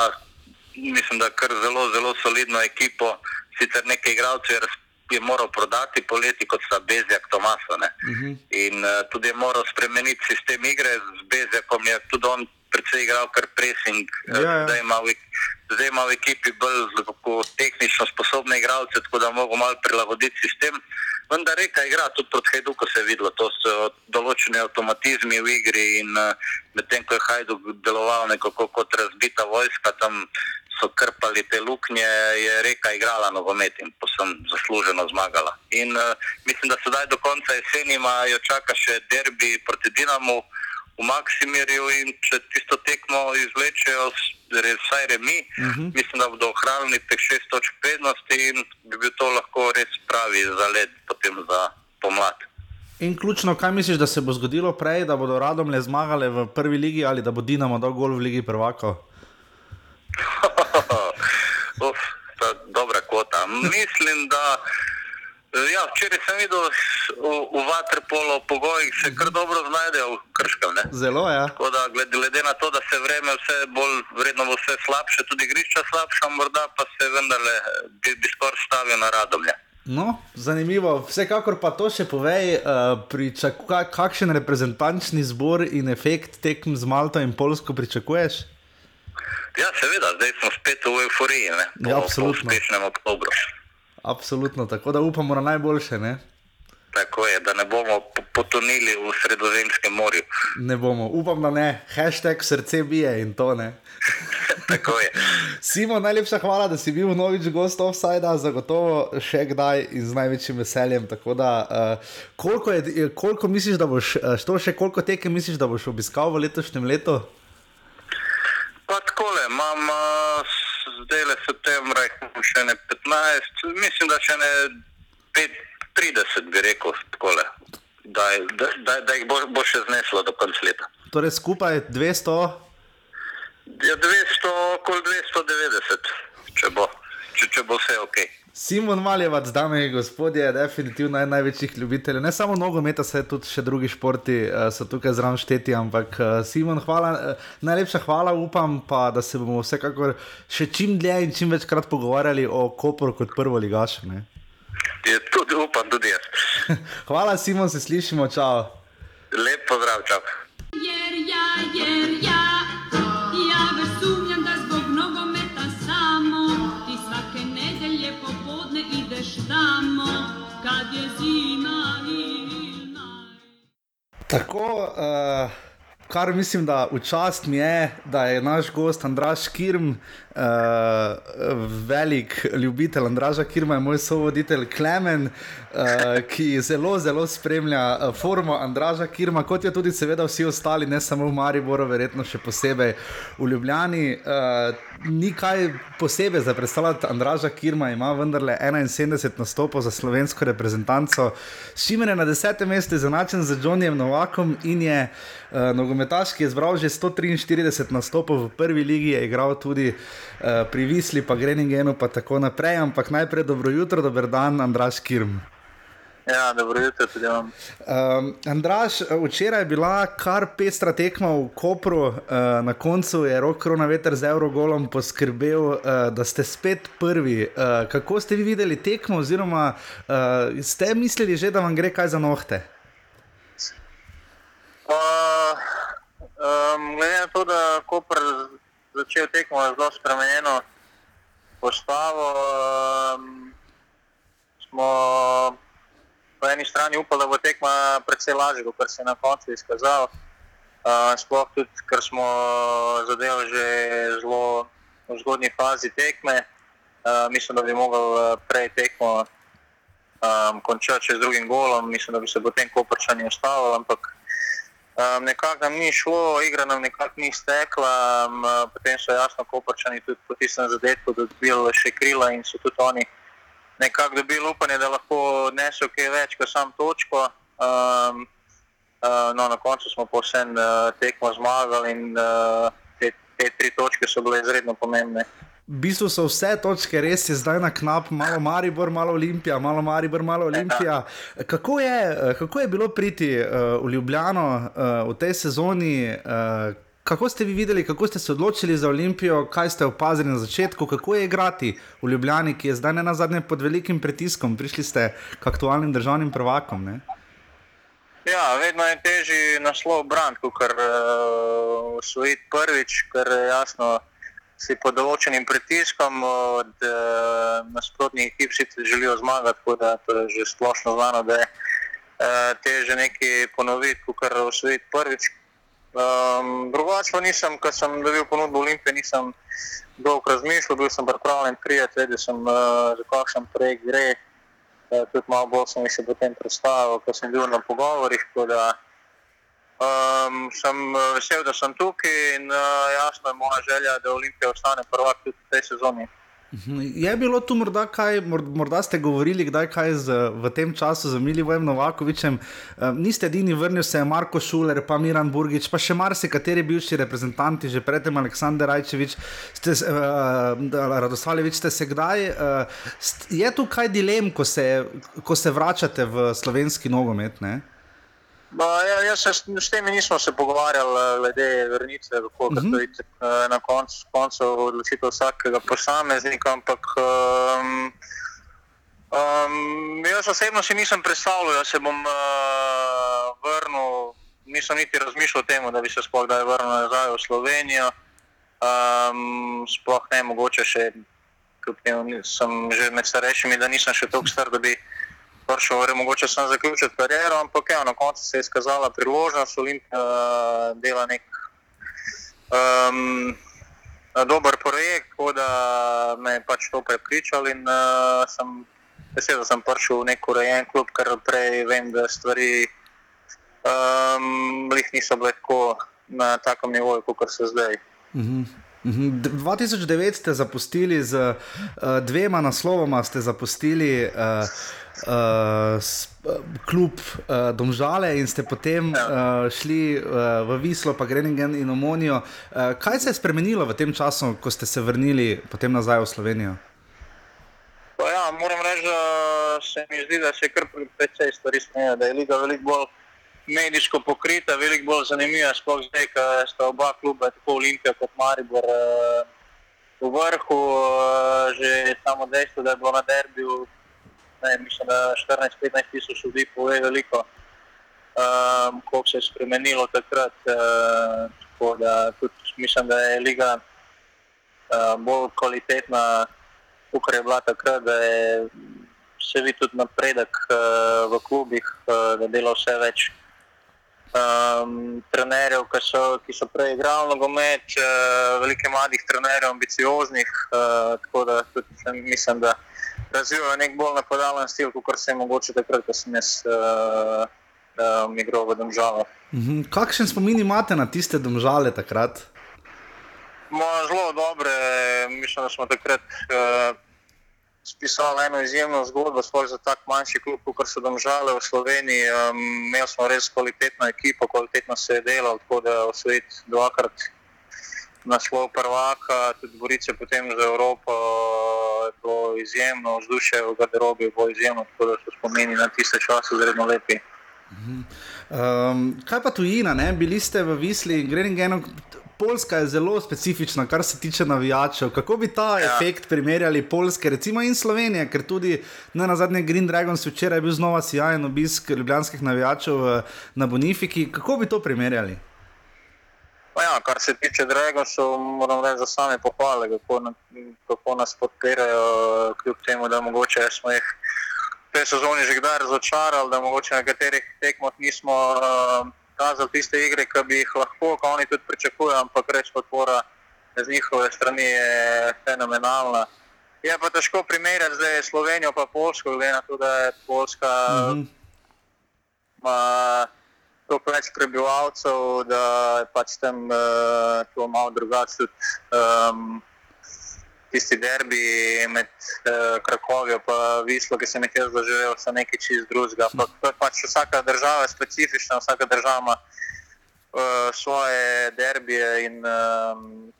mislim, da kar zelo, zelo solidno ekipo. Sicer nekaj igralcev je, raz- je moral prodati poleti, kot sta Bezjak Tomaso. Uh -huh. In uh, tudi je moral spremeniti sistem igre. Z Bezjakom je tudi on predvsej igral kar pressing. eh, Ja, ja. Zdaj, ima v, zdaj ima v ekipi bolj tehnično sposobne igralce, tako da mogo malo prilagoditi sistem. Vendar reka igra tudi proti Hajduku se je videlo, to so določeni avtomatizmi v igri in uh, medtem ko je Hajduk deloval nekako kot razbita vojska, tam so krpali te luknje, je reka igrala nogomet in posem zasluženo zmagala. In uh, mislim, da sedaj do konca jeseni ima jo čaka še derbi proti Dinamu v Maksimirju in če tisto tekmo izvlečejo, vsaj remi, uh -huh. mislim, da bodo ohranili teh šest točk prednosti in bi bil to lahko res pravi zalet potem za pomlad. In ključno, kaj misliš, da se bo zgodilo prej, da bodo radom le zmagali v prvi ligi ali da bo Dinamo dal gol v Ligi prvakov? Uf, ta dobra kvota. Mislim, da. Ja, včeraj sem videl v, v Vatrpolo pogojih, se kar dobro znajdejo v Krškem. Ne? Zelo. Ja. Tako da, glede, glede na to, da se vreme vse bolj, vredno bo vse slabše, tudi igrišča slabša, morda pa se vendarle bi, bi skoraj stavil na radomlje. No, zanimivo. Vsekakor pa to še povej, uh, pričaku, ka- kakšen reprezentančni zbor in efekt tekm z Malto in Polsko pričakuješ? Ja, seveda, zdaj smo spet v euforiji, ne? po, Ja, po absolutno. uspešnem oktobru. Absolutno, tako da upamo na najboljše. Ne, Tako je, da ne bomo po- potonili v Sredozemskem morju. ne bomo, upam, da ne. Hashtag srce bije in to ne. Tako je. Simo, najlepša hvala, da si bil novič gost offsajda, zagotovo še kdaj in z največjim veseljem. Tako da, uh, koliko, je, koliko misliš, da boš, uh, to še koliko tekem misliš, da boš obiskal v letošnjem letu? Pa takole, imam uh, zdaj le septembra, jih imam še ne 15, mislim, da še ne 5, 30 bi rekel, takole, da, da, da, da jih bo, bo še zneslo do konca leta. Torej skupaj 200. Ja, 200, okoli 290, če bo, če, če bo vse ok. Simon Maljevac, dame in gospodje, je definitivno eden največjih ljubiteljev. Ne samo nogometa, se tudi še drugi športi uh, so tukaj zraven šteti, ampak uh, Simon, hvala, uh, najlepša hvala, upam pa, da se bomo vsekakor še čim dlje in čim večkrat pogovarjali o Koperu kot prvo ligašu. ne. Je, tudi upam, tudi jaz. Hvala, Simon, se slišimo, čau. Lep pozdrav, čau. Jer ja, jer ja Tako, uh, kar mislim, da v čast mi je, da je naš gost Andraš Kirm, uh, velik ljubitelj Andraža Kirma, je moj sovoditelj Klemen, uh, ki zelo, zelo spremlja uh, formo Andraža Kirma, kot jo tudi seveda vsi ostali, ne samo v Mariboru, verjetno še posebej v Ljubljani. Uh, ni kaj posebej za predstavljati Andraža Kirma, ima vendarle 71 nastopov za slovensko reprezentanco, s čimer je na desetem mestu izenačen z Johnnyjem Novakom in je uh, nogometaš, ki je zbral že 143 nastopov v prvi ligi, je igral tudi uh, pri Visli, pa Greningenu, pa tako naprej. Ampak najprej dobro jutro, dober dan, Andraš Kirm. Ja, dobro jutro tudi vam. Um, Andraš, včeraj je bila kar pestra tekma v Kopru, uh, na koncu je rok korona veter z Eurogolom poskrbel, uh, da ste spet prvi. Uh, kako ste vi videli tekmo, oziroma uh, ste mislili že, da vam gre kaj za nohte? Uh, um, glede na to, da je Koper začel tekmo zelo spremenjeno postavo, um, smo po eni strani upali, da bo tekma precej lažja, kot se je na koncu izkazalo. Uh, sploh tudi, ker smo zadeli že zelo v zgodnji fazi tekme. Uh, mislim, da bi lahko uh, prej tekmo um, končal še z drugim golom, mislim, da bi se potem koprčani ustavili, ampak um, nekako nam ni šlo, igra nam nekako ni stekla, um, potem so jasno koprčani tudi po tistem zadetku dobili še krila in so tudi oni nekako dobili upanje, da lahko odnesejo kaj več kot sam točko. Um, uh, no, na koncu smo povsem uh, tekmo zmagali in uh, te, te tri točke so bile izredno pomembne. V bistvu so vse točke res je zdaj na knap, malo Maribor, malo Olimpija, malo Maribor, malo Olimpija. Kako je, kako je bilo priti uh, v Ljubljano uh, v tej sezoni? Uh, kako ste vi videli, kako ste se odločili za Olimpijo, kaj ste opazili na začetku, kako je igrati v Ljubljani, ki je zdaj ne na zadnje pod velikim pritiskom, prišli ste k aktualnim državnim prvakom? Ne? Ja, vedno je težje naslov brand, kot uh, usvojiti prvič, ker jasno si pod določenim pritiskom od uh, nasprotnih ekip, ki želijo zmagati, tako da to je že splošno znano, da je uh, teže nekaj ponoviti, kot usvojiti prvič. Um, Drugače nisem, ko sem dobil ponudbo Olimpije, nisem dolgo razmišljal, bil sem pripravljen prijeti, vedel sem, uh, za kakšen projekt gre. Uh, tudi malo bolj sem se potem predstavil, ko sem bil na pogovorih. Um, sem vesel, da sem tukaj in uh, jasno je moja želja, da Olimpija ostane prvak tudi v tej sezoni. Je bilo tu morda kaj, morda ste govorili, kdaj kaj z, v tem času z Milivojem Novakovičem? Um, niste edini, vrnil se je Marko Šuler, pa Miran Burgič, pa še marsikateri bivši reprezentanti, že predtem Aleksandr Rajčevič, ste, uh, Radosvaljevič, ste se kdaj. Uh, je tu kaj dilem, ko se, ko se vračate v slovenski nogomet? Ne? Ba, ja, jaz se s, temi nismo se pogovarjali glede vrnitve, kako uh -huh. je na koncu, koncu odločitev vsakega posameznika. Ampak um, um, jaz osebno si nisem predstavljal, da se bom uh, vrnil. Nisem niti razmišljal o tem, da bi se sploh kdaj vrnil nazaj v Slovenijo. Um, sploh ne mogoče še, kljub temu, sem že med starejšimi, da nisem še tako star, da bi prišel, mogoče sem zaključil kariero, ampak ja, na koncu se je izkazala priložnost, Olimpija uh, dela nek um, dober projekt, tako da me je pač to prepričal in uh, sem vesel, da sem prišel v nek urejen klub, ker prej vem, da stvari um, niso bile tako na takem nivoju, kot so zdaj. Mm -hmm. 2009 ste zapustili z uh, dvema naslovoma, ste zapustili uh, uh, klub uh, Domžale in ste potem uh, šli uh, v Vislo, pa Greningen in Omonijo. Uh, kaj se je spremenilo v tem času, ko ste se vrnili potem nazaj v Slovenijo? Ja, moram reči, da se mi zdi, da se je kar precej stvari spremenilo, da je liga veliko bolj medijsko pokrita, veliko bolj zanimiva, sploh zdaj, ko sta oba kluba, tako Olimpija kot Maribor, v vrhu, že samo dejstvo, da je bilo na derbiju ne, mislim, da 14-15 tisoč ljudi pove veliko, um, koliko se je spremenilo takrat. Uh, da, tudi, mislim, da je liga uh, bolj kvalitetna, kot je bila takrat, da je se vidi tudi napredek uh, v klubih, uh, da dela vse več. Um, trenerjev, ki so, ki so prej igrali nogomet, uh, veliko mladih trenerjev, ambicioznih, uh, tako da tudi mislim, da razvijajo nek bolj napadalen stil, kot se je mogoče takrat, ko sem jaz uh, uh, igral v Domžalah. Mm -hmm. Kakšen spomin imate na tiste Domžale takrat? Mo, zelo dobre, mislim, da smo takrat uh, spisali eno izjemno zgodbo, sploh za tak manjši klub, kot so Domžale v Sloveniji. Um, imeli smo res kvalitetno ekipo, kvalitetno se je delalo, tako da osvojiti dvakrat naslov prvaka, tudi borice potem za Evropo. Je bilo izjemno, vzdušje v garderobi je bilo izjemno, tako da so spomini na tiste čase zelo lepi. Um, kaj pa tujina, ne? bili ste v Visli, Greningenu, Poljska je zelo specifična, kar se tiče navijačev. Kako bi ta ja. efekt primerjali Poljske, recimo in Slovenije, ker tudi ne, na zadnje Green Dragons včeraj je bil znova sjajen obisk ljubljanskih navijačev v, na Bonifiki. Kako bi to primerjali? Pa Ja, kar se tiče Dragonsov, moram reči za same pohvale, kako, na, kako nas podpirajo, kljub temu, da mogoče smo jih v tej sezoni že kdaj razočarali, da mogoče na katerih tekmah nismo uh, kazali tiste igre, ki bi jih lahko, kot oni tudi pričakujejo, ampak res podpora z njihove strani je fenomenalna. Je pa težko primerjati zdaj Slovenijo pa Polsko, glede na to, da je Polska Mhm. ima toliko več prebivalcev, da je pač tam uh, to malo drugače. Um, tisti derbi med uh, Krakovijo in Vislo, ki sem jih jaz doživel, so nekaj čist drugega. To je pač vsaka država je specifična, vsaka država ima uh, svoje derbije in um,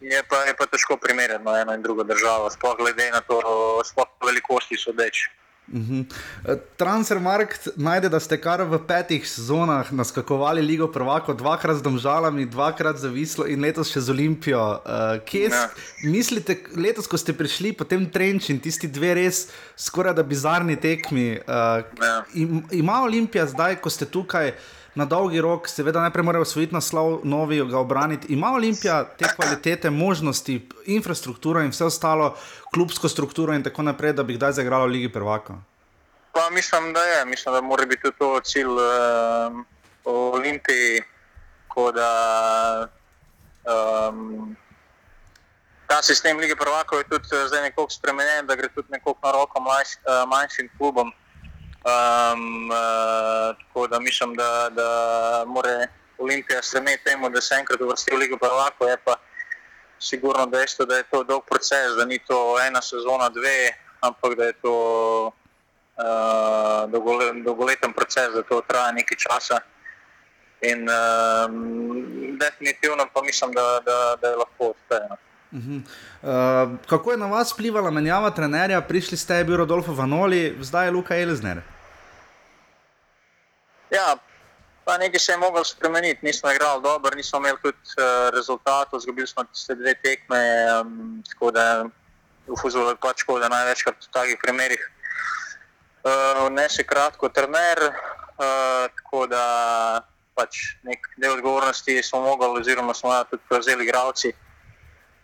je, pa, je pa težko primerjati no, eno in drugo državo, sploh glede na to, sploh velikosti sodeč. Mhm. Eh, Transfermarkt najde, da ste kar v petih sezonah naskakovali Ligo Prvako, dvakrat z Domžalami, dvakrat za Vislo in letos še z Olimpijo. Uh, kje Ja. s- mislite, letos, ko ste prišli po tem trenču in tisti dve res skoraj da bizarni tekmi, uh, Ja. im, ima Olimpija zdaj, ko ste tukaj na dolgi rok, seveda najprej morajo osvojiti naslov, novi ga obraniti. Ima Olimpija te kvalitete, možnosti, infrastrukturo in vse ostalo, klubsko strukturo in tako naprej, da bi kdaj zagrala v Ligi Prvaka? Pa mislim, da je. Mislim, da mora biti to cilj um, Olimpiji, tako da um, ta sistem lige prvakov je tudi eh, zdaj nekoliko spremenjen, da gre tudi nekoliko na roko mlajš, uh, manjšim klubom. Um, uh, tako da mislim, da, da mora Olimpija stremeti temu, da se enkrat uvrsti v ligo prvakov. Je pa sigurno dejstvo, da je to dolg proces, da ni to ena sezona, dve, ampak da je to uh, dolgole, dolgoleten proces, da to traja nekaj časa. In um, definitivno pa mislim, da, da, da je lahko uspešno. Uh -huh. uh, kako je na vas vplivala menjava trenerja? Prišli ste, je bil Rodolfo Vanoli, zdaj je Luka Elzner. Ja, pa nekaj se je moglo spremeniti, nismo igrali dobro, nismo imeli tudi uh, rezultatov, izgubili smo tiste dve tekme, um, tako da v fuzbolu je pač tako, da največkrat v takih primerih uh, vnese kratko trener, uh, tako da pač nek del odgovornosti smo mogli, oziroma smo jo tudi prevzeli igravci,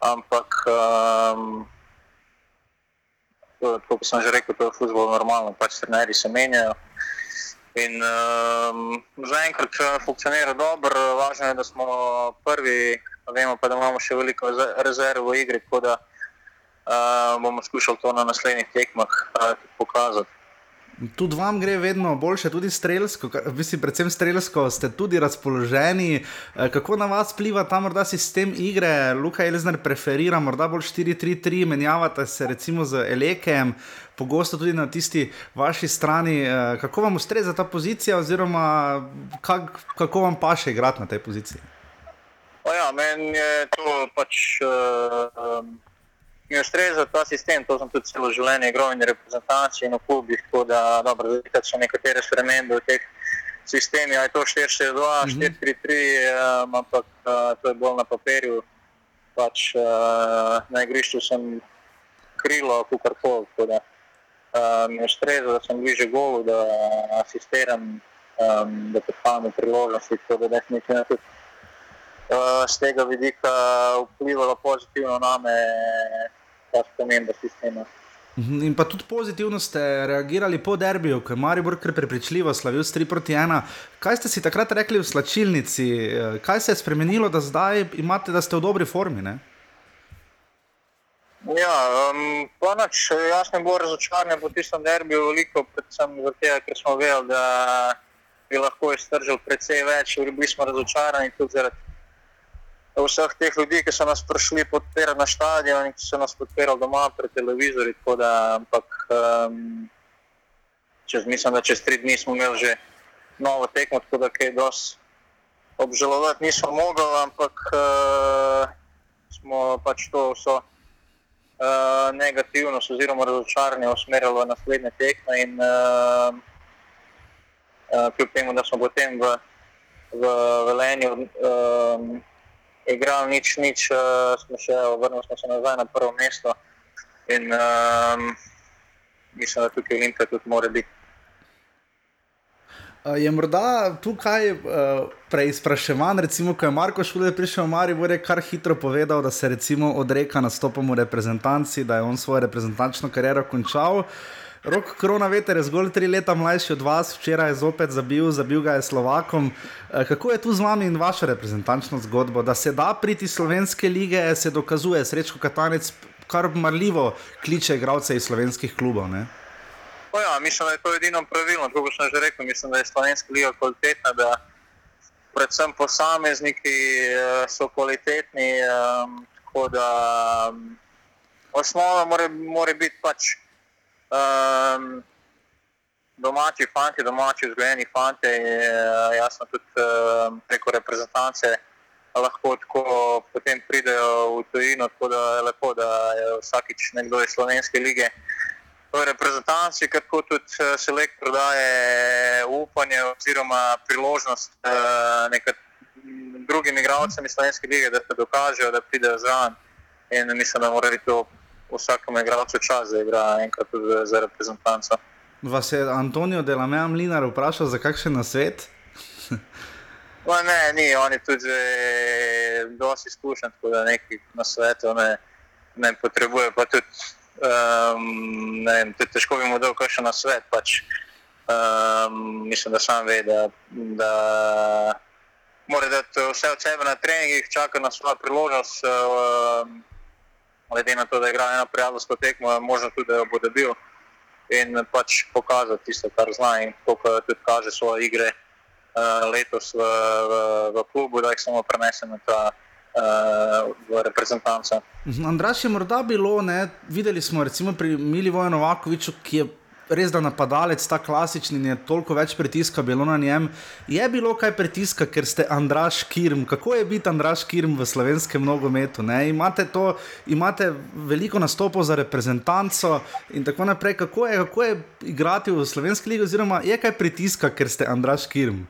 ampak um, to, kot sem že rekel, to je v fuzbolu normalno, pač trenerji se menjajo. In um, zaenkrat eh, funkcionira dobro, važno je, da smo prvi, vemo pa, da imamo še veliko reze- rezerv v igri, tako da uh, bomo skušali to na naslednjih tekmah uh, pokazati. Tudi vam gre vedno boljše, tudi strelsko, mislim, predvsem strelsko, ste tudi razpoloženi. Kako na vas vpliva ta morda sistem igre? Luka Elzner preferira morda bolj 4-3-3, menjavate se recimo z Elekem, pogosto tudi na tisti vaši strani. Eh, Kako vam ustreza ta pozicija, oziroma kak, kako vam paše igrati na tej poziciji? O ja, meni je to pač. Uh, um, Mi ustreza ta sistem, to sem tudi celo življenje igral in reprezentanci in v klubih, tako da dobro, zdaj so nekatere spremembe v teh sistemih, ali je to 4-4-2, 4-3-3, um, ampak uh, to je bolj na papirju. Pač uh, na igrišču sem krilo, kukar koli, uh, mi ustreza, da sem bliže golu, da asistiram, um, da prihajam v priložnosti, tako da definitivno tudi uh, z tega vidika vplivalo pozitivno na me, ta sprememba sistema. Mhm, In pa tudi pozitivno ste reagirali po derbiju, ko je Maribor prepričljivo slavil s 3 proti 1. Kaj ste si takrat rekli v slačilnici, Eh, kaj se je spremenilo, da zdaj imate, da ste v dobri formi? Ne? Ja, um, pa nič, jaz sem bolj razočaran po tistem derbiju, veliko, predvsem zato, ker smo vedeli, da bi lahko iztržil precej več, bili smo razočarani tudi zaradi vseh teh ljudi, ki so nas prišli podpirati na stadion in ki so nas podpirali doma pred televizorji. Da, ampak um, čez, mislim, da čez tri dni smo imeli že novo tekmo, tako da kaj dosti obžalovati nismo mogli, ampak uh, smo pač to vso uh, negativnost oziroma razočaranje usmerili v naslednje tekme. In, uh, uh, kljub temu, da smo potem v, v Velenju um, igrali nič, nič uh, smo še vrnili smo se nazaj na prvo mesto. In um, mislim, da tukaj Olimpija tudi mora biti. Uh, je morda tukaj uh, preizpraševan, recimo, ko je Marko Šuler prišel v Maribor, je kar hitro povedal, da se odreka nastopom v reprezentanci, da je on svojo reprezentančno kariero končal. Rok Korona Veter je zgolj tri leta mlajši od vas, včeraj je zopet zabil, zabil ga je Slovakom. Uh, kako je tu z vami in vaša reprezentančna zgodba, da se da priti slovenske lige, se dokazuje, srečko Katanec kar marljivo kliče igralce iz slovenskih klubov. Ne? Ja, mislim, da je to edino pravilno. Kot sem že rekel, mislim, da je slovenska liga kvalitetna, da predvsem posamezniki uh, so kvalitetni. Um, tako da um, osnova mora, mora biti pač um, domači fanti, domači vzgojeni fanti. Jaz sem tudi uh, preko reprezentance lahko tako potem pridejo v tujino, tako da je lepo, da je vsakič nekdo iz slovenske lige. V reprezentanci, ker tudi eh, selektor daje upanje oziroma priložnost eh, nekat, drugim igralcem iz slovenske lige, da se dokažejo, da pridejo zraven. In mislim, da mora biti to vsakemu igralcu čas, da igra enkrat tudi za reprezentanco. Vas je Antonijo Delamea Mlinar vprašal za kakšen nasvet? No, ne, ni, oni tudi dosti izkušen, tako da neki na svetu ne, ne potrebuje. Pa tudi, um, vem, težko bi mu dal kakšen na svet. Pač, um, mislim, da sam ve, da, da mora dati vse od sebe na treningih, čaka na svojo priložnost. Um, glede na to, da igra eno prijateljsko tekmo, možno tudi, da jo bo dobil. In pač pokazati tisto, kar zna in to, kar tudi kaže svoje igre. Eh, letos v, v, v klubu, da jih samo prenesem na ta uh, reprezentanco. Mhm, Andraš je morda bilo, ne, videli smo recimo pri Milivoju Novakoviču, ki je. Res da napadalec, ta klasični, je toliko več pritiska bilo na njem. Je bilo kaj pritiska, ker ste Andraš Kirm. Kako je biti Andraš Kirm v slovenskem nogometu? Imate, to, imate veliko nastopov za reprezentanco in tako naprej. Kako je, kako je igrati v slovenski ligi, oziroma je kaj pritiska, ker ste Andraš Kirm?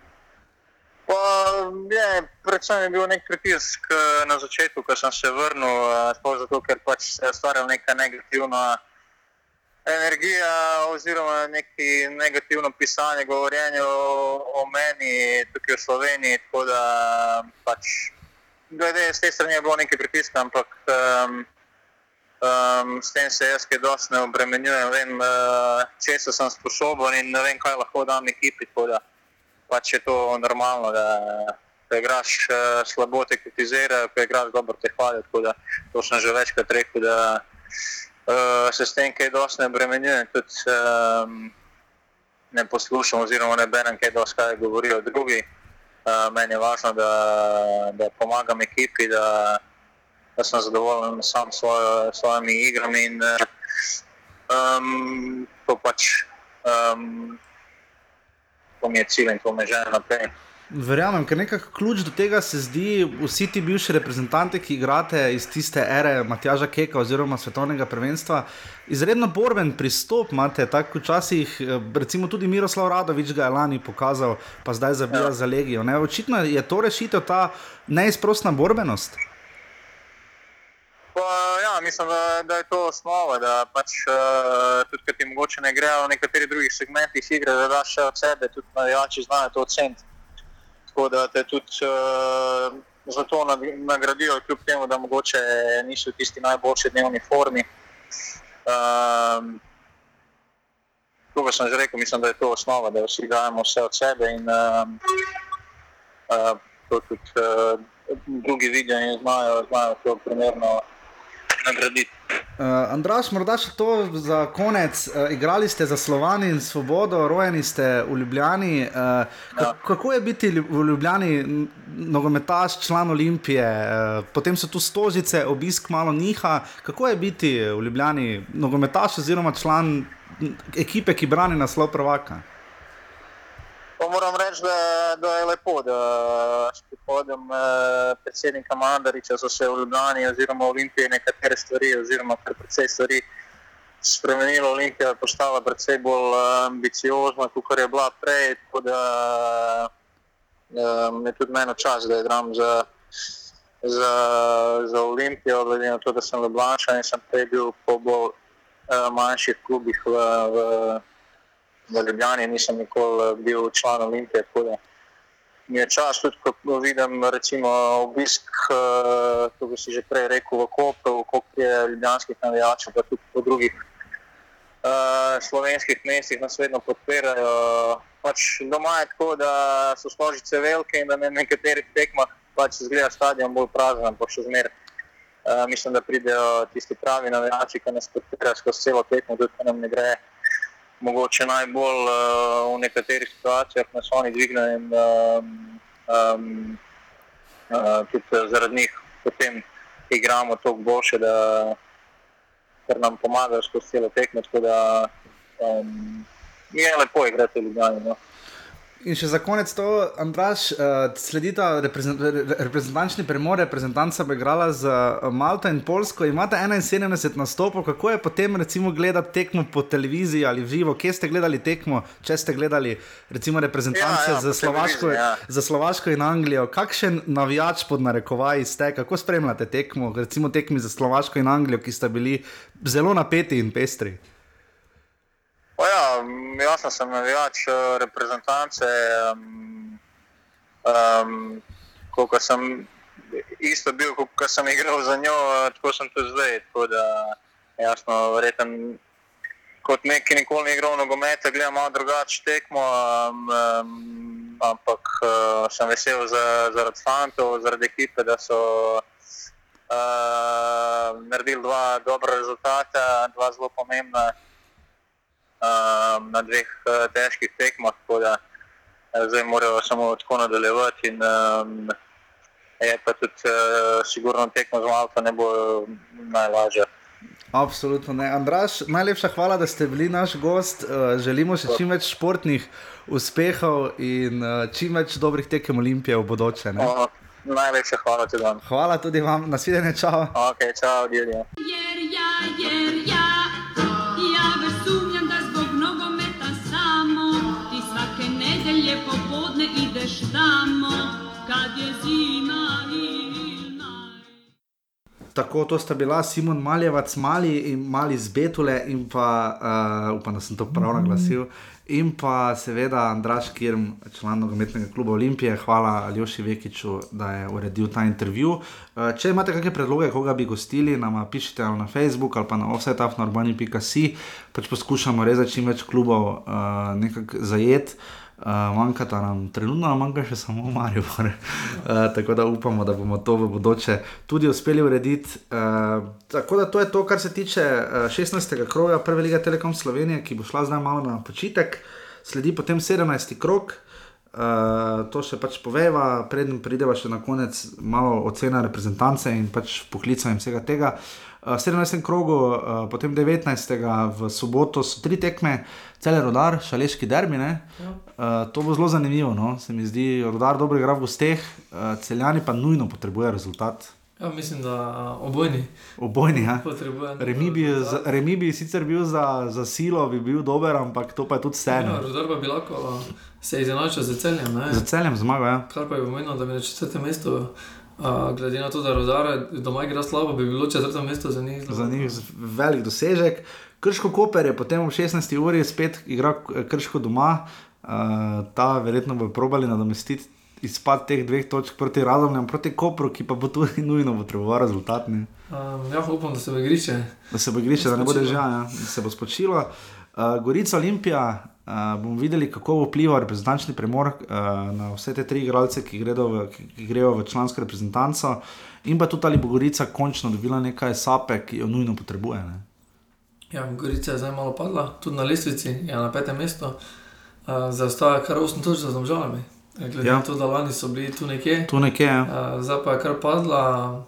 Je, predvsem je bil nek pritisk eh, na začetku, ko sem se vrnil, eh, zato, ker pač se je ustvarjala neka negativna energija, oziroma neki negativno pisanje, govorjenje o, o meni tukaj v Sloveniji. Tako da pač, glede z te strani je bilo nekaj pritiska, ampak um, um, s tem se jaz kaj dosti ne obremenjujem. Vem, uh, če sem sposoben in ne vem, kaj lahko dam ekipi pač je to normalno, da, da igraš uh, slabo, te kritizirajo, ko igraš dobro, te hvalijo. To sem že večkrat rekel, da uh, se s tem kaj dosti ne bremenjujem. Tudi um, ne poslušam, oziroma ne berem, kaj dosti kaj govorijo drugi. Uh, meni je važno, da, da pomagam ekipi, da, da sem zadovoljen sam s svojo, svojimi igrami. In, um, to pač. Um, to mi je cilj in to me že naprej. Verjamem, ker nekako ključ do tega se zdi, vsi ti bivši reprezentanti, ki igrate iz tiste ere Matjaža Keka oziroma svetovnega prvenstva, izredno borben pristop imate, tako včasih, eh, recimo tudi Miroslav Radovič ga je lani pokazal, pa zdaj zabija ja. za legijo. Ne? Očitno je to rešitev, ta neizprostna borbenost. Pa, ja, mislim, da, da je to osnova, da pač, uh, tudi če ti mogoče ne grejo v nekaterih drugih segmentih igre, da daš od sebe, tudi navijači znajo to oceniti. Tako da te tudi uh, za to nagradijo, kljub temu, da mogoče niso v tisti najboljši dnevni formi. Um, Kot sem že rekel, mislim, da je to osnova, da vsi dajemo vse od sebe in um, uh, to tudi uh, drugi vidijo in znajo, znajo to primerno nagraditi. Uh, Andraš, morda še to za konec. Uh, igrali ste za Slovani in Svobodo, rojeni ste v Ljubljani. Uh, ja. Kako je biti v Ljubljani nogometaš, član Olimpije, uh, potem so tu stožice, obisk malo niha. Kako je biti v Ljubljani nogometaš oziroma član ekipe, ki brani naslov prvaka? Po moram reči, da, da je lepo, da s prihodom eh, predsednika Mandariča so se v Ljubljani oziroma v Olimpiji nekatere stvari, oziroma kar precej stvari spremenilo. Olimpija je postala precej bolj eh, ambiciozna, kot je bila prej. Tako da eh, je tudi meni čas, da igram za, za, za Olimpijo, glede na to, da sem Ljubljančan in sem prej bil po bolj eh, manjših klubih v. v v Ljubljani, nisem nikoli eh, bil član Olimpije. Mi je čas tudi, ko vidim recimo, obisk, eh, kot si že prej rekel, v Koperu, koliko je ljubljanskih navijačev, pa tudi po drugih uh, slovenskih mestih nas vedno podpirajo. Pač doma je tako, da so složice velike in da na nekaterih tekmah pač zgleda stadion bolj prazen, ampak še zmeraj. Uh, mislim, da pridejo tisti pravi navijači, ki nas podpirajo skozi celo tekmo, tudi ko nam ne gre mogoče najbolj uh, v nekaterih situacijah nas oni dvignejo in um, um, uh, tudi zaradi njih potem igramo toliko boljše, da nam pomagajo skozi celo tekmo. Tako da um, je lepo igrati v Ljubljani. No. In še za konec to, Andraš, uh, sledi ta reprezentančni premor, reprezentanca bo igrala z uh, Malto in Polsko. Imate 71 nastopov, kako je potem recimo gledati tekmo po televiziji ali živo, kje ste gledali tekmo, če ste gledali recimo reprezentance ja, ja, za, Slovaško, ja. za Slovaško in Anglijo. Kakšen navijač pod narekovaji ste, kako spremljate tekmo, recimo tekmi za Slovaško in Anglijo, ki sta bili zelo napeti in pestri? Ja, jaz sem navijač eh, reprezentance. Um, um, ko sem isto bil, ko sem igral za njo, eh, tako sem tudi zdaj. Tako da, jasno, verjeten, kot nek, ki nikoli ni igral nogometa, gledam malo drugače tekmo. Um, um, ampak uh, sem vesel za, zaradi fantov, zaradi ekipe, da so uh, naredili dva dobra rezultata, dva zelo pomembna um, na dveh uh, težkih tekmah, tako da uh, zdaj morajo samo tako nadaljevati. In, um, je pa tudi uh, sigurno tekmo z Malta ne bo najlažje. Absolutno ne. Andraš, najlepša hvala, da ste bili naš gost. Uh, želimo si čim več športnih uspehov in uh, čim več dobrih tekem Olimpije v bodoče. Uh, najlepša hvala tudi vam. Hvala tudi vam, nasvidenje, čau. Ok, čau, Dilija. Tako, to sta bila Simon Maljevac, mali in mali z Betule, in pa, uh, upam, da sem to prav naglasil, in pa seveda Andraš Kirm, član nogometnega kluba Olimpije. Hvala Aljoši Vekiču, da je uredil ta intervju. Uh, če imate kakšne predloge, koga bi gostili, nam pišite na Facebook ali pa na offsetafnorbani.com, pač poskušamo rezati čim več klubov uh, nekako zajeti. Uh, manjka nam, trenutno nam manjka še samo Marijo. Uh, tako da upamo, da bomo to v bodoče tudi uspeli urediti. Uh, tako da to je to, kar se tiče uh, 16. kroga Prve lige Telekom Slovenije, ki bo šla zdaj malo na počitek, sledi potem 17. krog. Uh, to še pač poveva, predtem prideva še na konec malo ocena reprezentance in pač poklica in vsega tega. Uh, 17. krogu, uh, potem 19. v soboto so tri tekme, cel rodar, šaleški dermi. Ja. Uh, to bo zelo zanimivo, no? se mi zdi, rodar dobro igra v gosteh, uh, celjani pa nujno potrebuje rezultat. Ja, mislim, da obojni. Obojni, ja. Remi bi, za, remi bi sicer bil za, za silo, bi bil dober, ampak to pa je tudi vse. Ja, rodar pa bi lahko se izenačil z celjem. Ne? Z celjem zmaga, ja. Kar pa je pomenilo, da bi na četrtem mestu. Uh, glede na to, da Rodare doma igra slabo, bi bilo četrto mesto za njih. Za njih velik dosežek. Krško Koper je potem ob 16. uri spet igral krško doma, uh, ta verjetno bo probali nadomestiti izpad teh dveh točk proti Radomljam, proti Kopru, ki pa bo tudi nujno potreboval rezultat. Um, ja, upam, da se bo igrišče. Da se bo igrišče, da ne bo držal, ja, da se bo spočilo. Uh, Gorica Olimpija, Uh, bomo videli, kako bo vplival reprezentančni premor uh, na vse te tri igralce, ki, v, ki, ki grejo v člansko reprezentanco, in pa tudi ali bo Gorica končno dobila nekaj sape, ki jo nujno potrebuje. Ne? Ja, Gorica je zdaj malo padla, tudi na lestvici je na petem mestu, uh, zaostaja kar 8 točk za zdomžalami. Glede ja. na to, da lani so bili tu nekje. Tu nekje. Ja. Uh, zdaj pa je kar padla.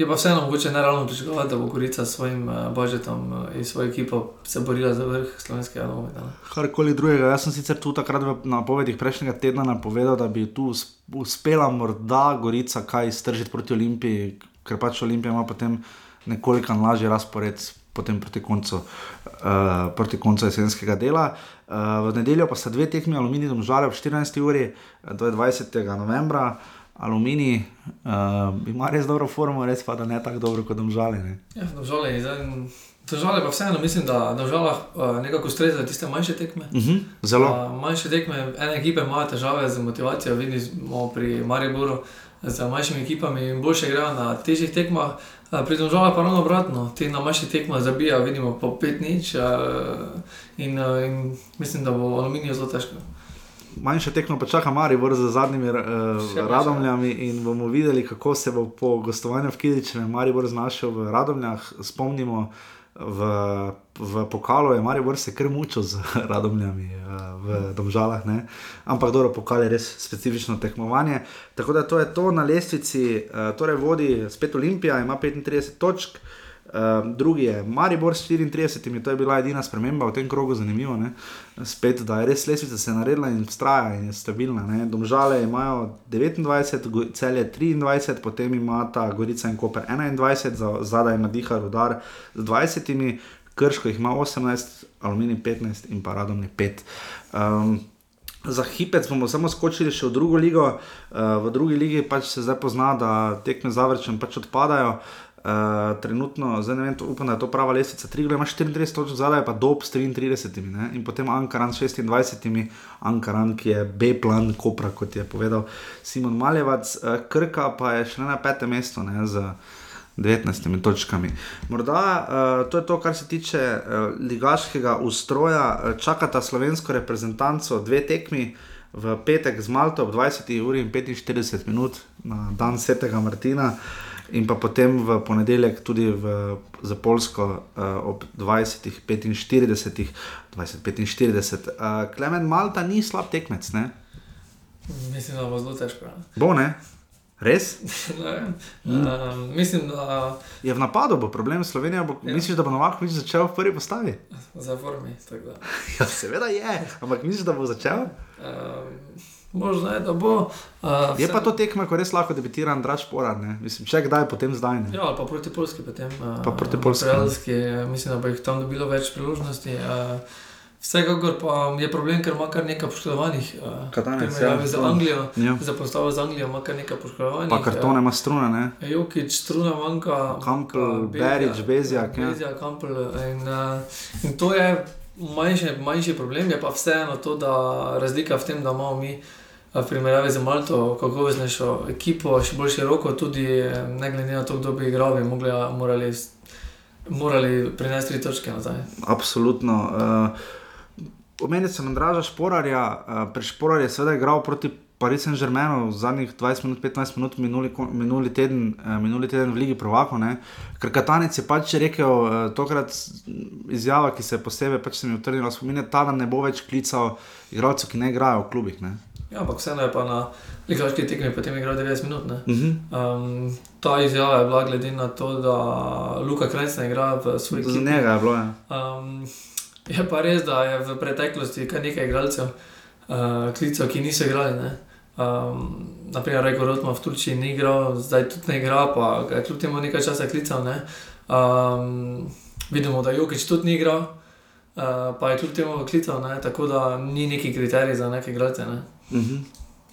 Je pa vseeno mogoče neravno pričakovati, da bo Gorica s svojim uh, budžetom uh, in svojo ekipo se borila za vrh slovenskega nogometa. Karkoli drugega. Jaz sem sicer tu takrat v napovedih prejšnjega tedna napovedal, da bi tu us- uspela morda Gorica kaj iztržiti proti Olimpiji, ker pač Olimpija ima potem nekoliko lažji razpored. Potem proti koncu, uh, proti koncu jesenskega dela. Uh, v nedeljo pa sta dve tekmi, Aluminij domžale ob 14. uri, eh, to je 20. novembra. Aluminij uh, ima res dobro formo, res pa da ne tako dobro kot domžale. Ne? Ja, pa vseeno mislim, da država uh, nekako ustreza tiste manjše tekme. Uh -huh. Zelo. Uh, manjše tekme, ene ekipe imajo težave z motivacijo, vidimo pri Mariboru, z manjšimi ekipami in boljše igrajo na težjih tekmah. Uh, pri državah pa ravno obratno, ti na manjših tekmah zabijajo, vidimo po 5 nič uh, in, uh, in mislim, da bo aluminij zelo težko. Manjša tekma pa čaka Maribor z zadnjimi uh, radomljami in bomo videli, kako se bo po gostovanju v Kidiču Maribor znašel v radomljah. Spomnimo, v, v pokalu je Maribor se kar mučil z radomljami uh, v Domžalah, ne? ampak dobro, pokal je res specifično tekmovanje. Tako da to je to na lestvici, uh, torej vodi spet Olimpija, ima 35 točk. Uh, drugi je Maribor s 34, to je bila edina sprememba v tem krogu, zanimivo. Ne? Spet, da je res lesvica se naredila in vztraja in je stabilna. Ne? Domžale imajo 29, Go- celje 23, potem ima ta Gorica in Koper 21, za- zadaj ima Diha Rudar z 20, Krško jih ima 18, Aluminij 15 in pa Radomni 5. Um, Za hipec bomo samo skočili še v drugo ligo. Uh, v drugi ligi pač se zdaj pozna, da tekme z Avrčem pač odpadajo. Uh, trenutno, zdaj ne vem, to, upam, da je to prava lestvica. Triglo ima 34 točk, zadaj pa Dob s 33, ne? in potem Ankaran s 26, Ankaran, ki je B-plan Kopra, kot je povedal Simon Maljevac, uh, Krka pa je še na petem mestu ne, z 19 točkami. Morda uh, to je to, kar se tiče uh, ligaškega ustroja. Uh, čakata slovensko reprezentanco dve tekmi. V petek z Malto ob 20. uri in 45 minut na dan Svetega Martina, in pa potem v ponedeljek tudi v, za Polsko uh, ob 20.45. 20.45. Uh, Klemen Malta ni slab tekmec, ne? Mislim, da bo zelo težko. Bo ne? Res? Ne vem. Um, mislim, da Je v napadu, bo problem Slovenije. Bo, ja. Misliš, da bo Novak začel v prvi postavi? za formi. Ja, seveda je, ampak misliš, da bo začel? Um, možno je, da bo. Uh, Je pa to tekma, ko res lahko debitira Andraš Porar, ne? Mislim, če kdaj, potem zdaj ne. Ja, ali pa proti Polski potem. Uh, Pa proti Poljski, ja. Poljski, mislim, da bo jih tam dobilo več priložnosti. Uh, Vsekakor pa je problem, ker ima kar nekaj poškodovanih. Katanec, primerjavi ja. z Anglijo. Ja. Za postavo z Anglijo ima kar nekaj poškodovanih. Pa kartone ima struna, ne? Jokič, Struna manjka. Kampl, Berić, Bezjak, ja. Bezjak, Kampl. In, in to je manjši, manjši problem, je pa vseeno to, da razlika v tem, da imamo mi. V primerjavi z Malto, kako veznejšo ekipo, še bolj široko, tudi eh, ne glede na to, kdo bi igral, bi mogli, morali, morali prinesti tri točke nazaj. Absolutno. Uh, Omenil sem Andraža Šporarja, uh, pri Šporarju je seveda igral proti Paris Saint-Germainu zadnjih 20 minut, 15 minut, minuli, minuli, teden, uh, minuli teden v Ligi Provako. Ker Katanec je pač rekel, tokrat izjava, ki se je posebej pač se mi utrnila v spominje, ta dan ne bo več klical igralcev, ki ne igrajo v klubih. Ne? Ja, ampak vseeno je pa na ligaški tekmi potem igral 90 minut. ne. Uh -huh. Um, ta izjava je bila glede na to, da Luka Krajc ne igra v svoji Za ekipi. njega je bilo. Ja. Um, je pa res, da je v preteklosti kar nekaj igralcev, uh, klicev, ki niso igrali. Ne? Um, naprimer, Reko Rotman v Turčiji ni igral, zdaj tudi ne igra, pa je kljub temu nekaj časa klical. Ne? Um, vidimo, da Jokič tudi ni igral, uh, pa je kljub temu klical, ne? tako da ni neki kriterij za neke igralce. Ne? Uh -huh.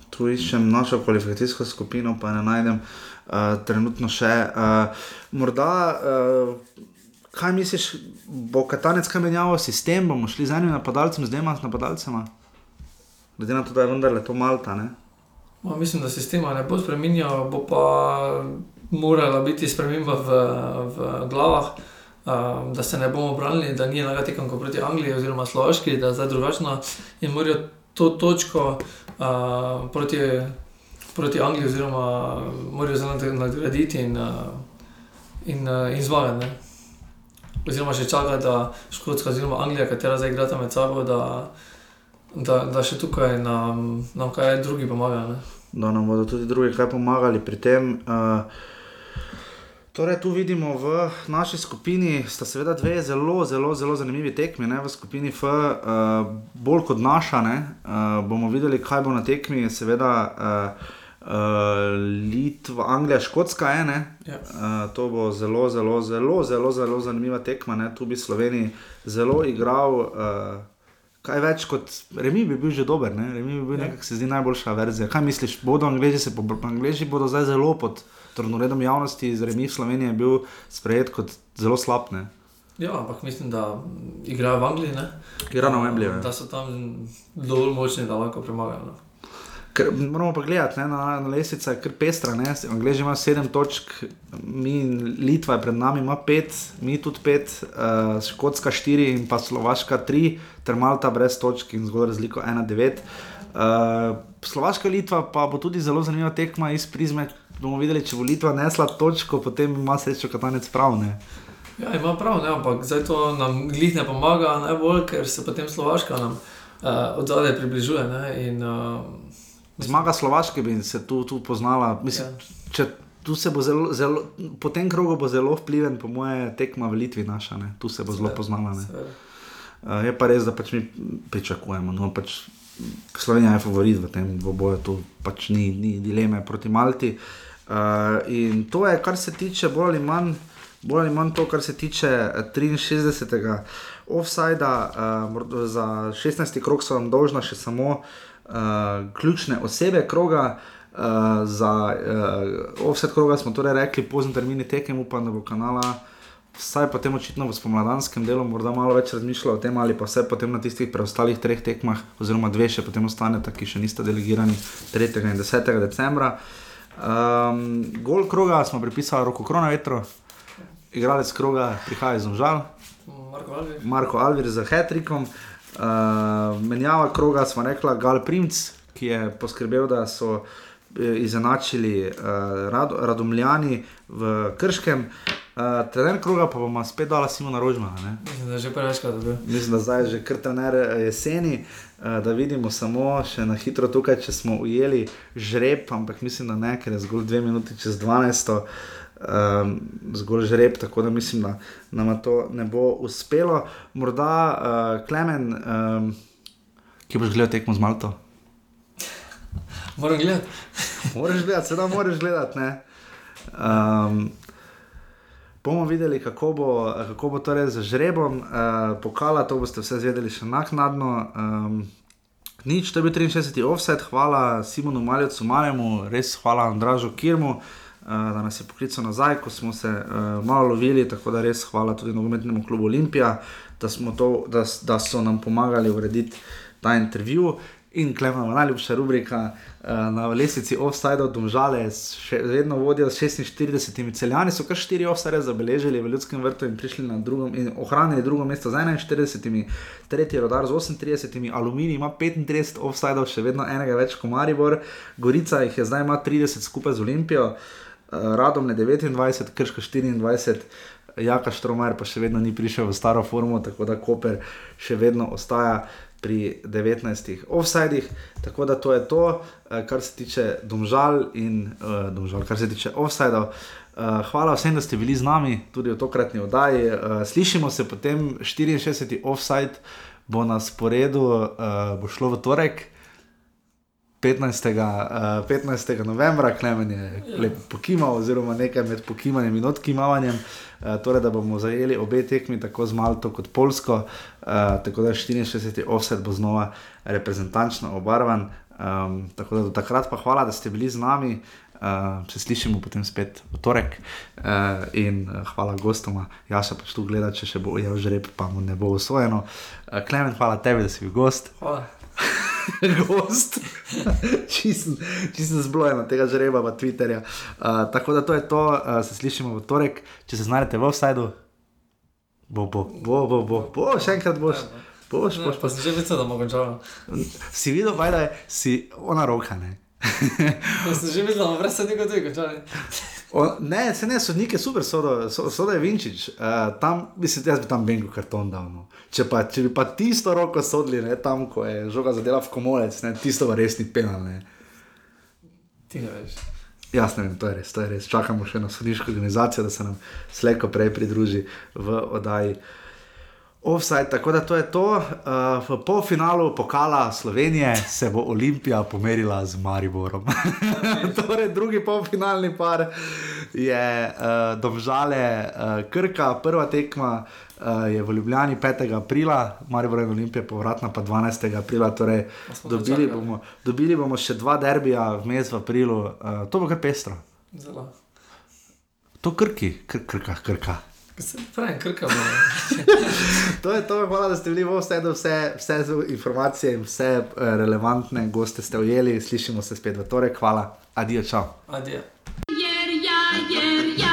Tu iščem našo kvalifikacijsko skupino, pa ne najdem uh, trenutno še. Uh, morda, uh, kaj misliš, bo Katanec kaj menjal sistem, bomo šli z enim napadalcem, z dvema napadalcema? Glede na to, da je vendarle to Malta. Ma, mislim, da sistema ne bo spremenjal, bo pa morala biti sprememba v, v glavah, um, da se ne bomo branili, da ni tekma kot proti Angliji oziroma Slovaški, da je zdaj drugačna in morajo to točko uh, proti, proti Angliji oziroma morajo zdaj nad- nadgraditi in, uh, in, uh, in zmagati. ne. Oziroma še čakati, da Škotska oziroma Anglija, katera zdaj igrata med sabo, da, da, da še tukaj nam, nam kaj drugi pomagajo. ne. Da nam bodo tudi drugi kaj pomagali pri tem. Uh, Torej, tu vidimo v naši skupini, sta seveda dve zelo, zelo, zelo zanimivi tekmi. Ne? V skupini F, uh, bolj kot naša, ne? uh, bomo videli, kaj bo na tekmi, seveda uh, uh, Litva, Anglija, Škotska je. Ja. Uh, to bo zelo, zelo, zelo, zelo, zelo zanimiva tekma. Ne? Tu bi Sloveniji zelo igral. Uh, Kaj več kot Remi bi bil že dober, ne? Remi bi bil Ja. nekako se zdi najboljša verzija. Kaj misliš, bodo Angliji se, po- Angliji bodo zdaj zelo pod trnoredom javnosti, z Remi v Sloveniji je bil sprejet kot zelo slab, ne? Ja, ampak mislim, da igrajo v Angliji. Ne? Igra na Wembleyju, ja. Da so tam dovolj močni, da lahko premagajo. No. Ker moramo pa gledati, ne, na, na lestvici je kar pestra. Angliji ima sedem točk, mi, Litva je pred nami, ima pet, mi tudi pet, uh, Škotska štiri in pa Slovaška tri, ter Malta brez točk in zgolj razliko 1-9. Uh, Slovaška Litva pa bo tudi zelo zanimiva tekma iz prizme. Bomo videli, če bo Litva nesla točko, potem ima srečo katanec prav. Ne? Ja, ima prav, ne, ampak zdaj to nam glih ne pomaga najbolj, ker se potem Slovaška nam uh, od zadaj približuje. Ne, in, uh, Zmaga Slovaške bi se tu, tu poznala. Mislim, Ja. če, tu se bo zelo, zelo, po tem krogu bo zelo vpliven, po moje, tekma v Litvi naša. Ne? Tu se bo zelo poznala. Uh, je pa res, da pač mi pričakujemo. No, pač Slovenija je favorit v tem dvoboju, tu pač ni, ni dileme proti Malti. Uh, in to je, kar se tiče bolj ali manj. Bolj ali manj to, kar se tiče eh, 63. offsajda, uh, za 16. krog so vam dolžna še samo uh, ključne osebe kroga. Uh, za uh, offset kroga smo torej rekli, pozni termini tekem, upam, da bo kanala vsaj potem očitno v spomladanskem delu morda malo več razmišljal o tem, ali pa vse potem na tistih preostalih treh tekmah, oziroma dve še potem ostaneta, ki še nista delegirani 3. in 10. decembra. Um, gol kroga smo pripisali roko krona vetro, igralec kroga prihaja iz Omžal, Marko Alvi. Marko Alvir za Hetrikom. Uh, menjava kroga smo rekla Gal Primc, ki je poskrbel, da so izenačili uh, Rad, Radomljani v Krškem. Uh, trener kroga pa bomo spet dala Simona Rožmana. Ne? Mislim, da je že prevečkrat dobil. Mislim, da zdaj je že kar trener eh, jeseni, uh, da vidimo samo še na hitro tukaj, če smo ujeli žreb, ampak mislim, da ne, ker je zgolj dve minuti čez 12. Um, zgolj žreb, tako da mislim, da nam to ne bo uspelo. Morda uh, Klemen, um, ki boš gledal tekmo z Malto. Moram gledati. Moraš gledati, sedaj moraš gledati. ne. Um, bomo videli, kako bo, kako bo torej z žrebom, uh, pokala, to boste vse zvedeli še naknadno. Um, nič, to je bil 63. offset, hvala Simonu Maljacu Marjemu, res hvala Andražu Kirmu. Uh, da nas je poklical nazaj, ko smo se uh, malo lovili, tako da res hvala tudi nogometnemu klubu Olimpija, da, to, da, da so nam pomagali urediti ta intervju. In klemena, najljubša rubrika uh, na lesici od Domžale, še vedno vodijo s 46 celjani, so kar 4 offside zabeležili v ljudskem vrtu in prišli na drugo in ohranili drugo mesto z 41, tretji rodar z 38, aluminij ima 35 offside, še vedno enega več kot Maribor, Gorica jih je zdaj ima 30 skupaj z Olimpijo, uh, Radom ne 29, Krško 24. Jaka Štromajer pa še vedno ni prišel v staro formo, tako da Koper še vedno ostaja pri 19 offsajdih. Tako da to je to, eh, kar se tiče domžal in uh, domžal, kar se tiče offsajdov. Uh, hvala vsem, da ste bili z nami tudi v tokratni oddaji. Uh, slišimo se potem 64. offside, bo na sporedu, uh, bo šlo v torek. 15. Uh, 15. novembra, Klemen je lepo pokimal, oziroma nekaj med pokimanjem in odkimavanjem, uh, torej da bomo zajeli obe tekmi, tako z Malto kot Polsko, uh, tako da 64. offset bo znova reprezentančno obarvan. Tako da do takrat pa hvala, da ste bili z nami. Uh, se slišimo potem spet v torek uh, in uh, hvala gostoma. Jaz pač tu gledam, če še bo ujel žreb, pa mu ne bo usvojeno. Uh, Klemen, hvala tebi, da si bil gost. Hvala. gost. Čisten čisten zblojen od tega žreba, pa Twitterja. Uh, tako da to je to, uh, se slišimo v torek, če se znajdete v offsajdu. Bo, bo, bo, bo, bo, bo, še enkrat boš. Boš, Ne, boš, pa sem že videl, da bomo končali. Si videl, baj, da je si ona roka, ne? Sem že videl, da bomo brez tega tudi končali. O, ne, se ne, sodnike super, sodo, so, sodo je Vinčič. Uh, tam, mislim, jaz bi tam Bengu karton dal. No. Če, pa, če bi pa tisto roko sodili, ne, tam, ko je žoga zadela v komolec, ne, tisto pa res ni penal. Ne. Ti ne veš. Jaz ne vem, to je res, to je res. Čakamo še na sodniško organizacijo, da se nam slejko prej pridruži v oddaji. Offside, tako da to je to. Uh, v polfinalu pokala Slovenije se bo Olimpija pomerila z Mariborom. torej, drugi polfinalni par je uh, Domžale uh, Krka, prva tekma uh, je v Ljubljani 5. aprila, Maribor in Olimpija povratna pa 12. aprila. Torej, dobili, bomo, dobili bomo še dva derbija vmes v aprilu, uh, to bo kar pestro. Zelo. To krki, kr krka, krka. Se pravi, krkamo. No. to je to, hvala, da ste bili vse, da vse, vse informacije in vse eh, relevantne goste ste ujeli. Slišimo se spet v torek, hvala, adijo, čau. Adijo. Jer ja, jer ja.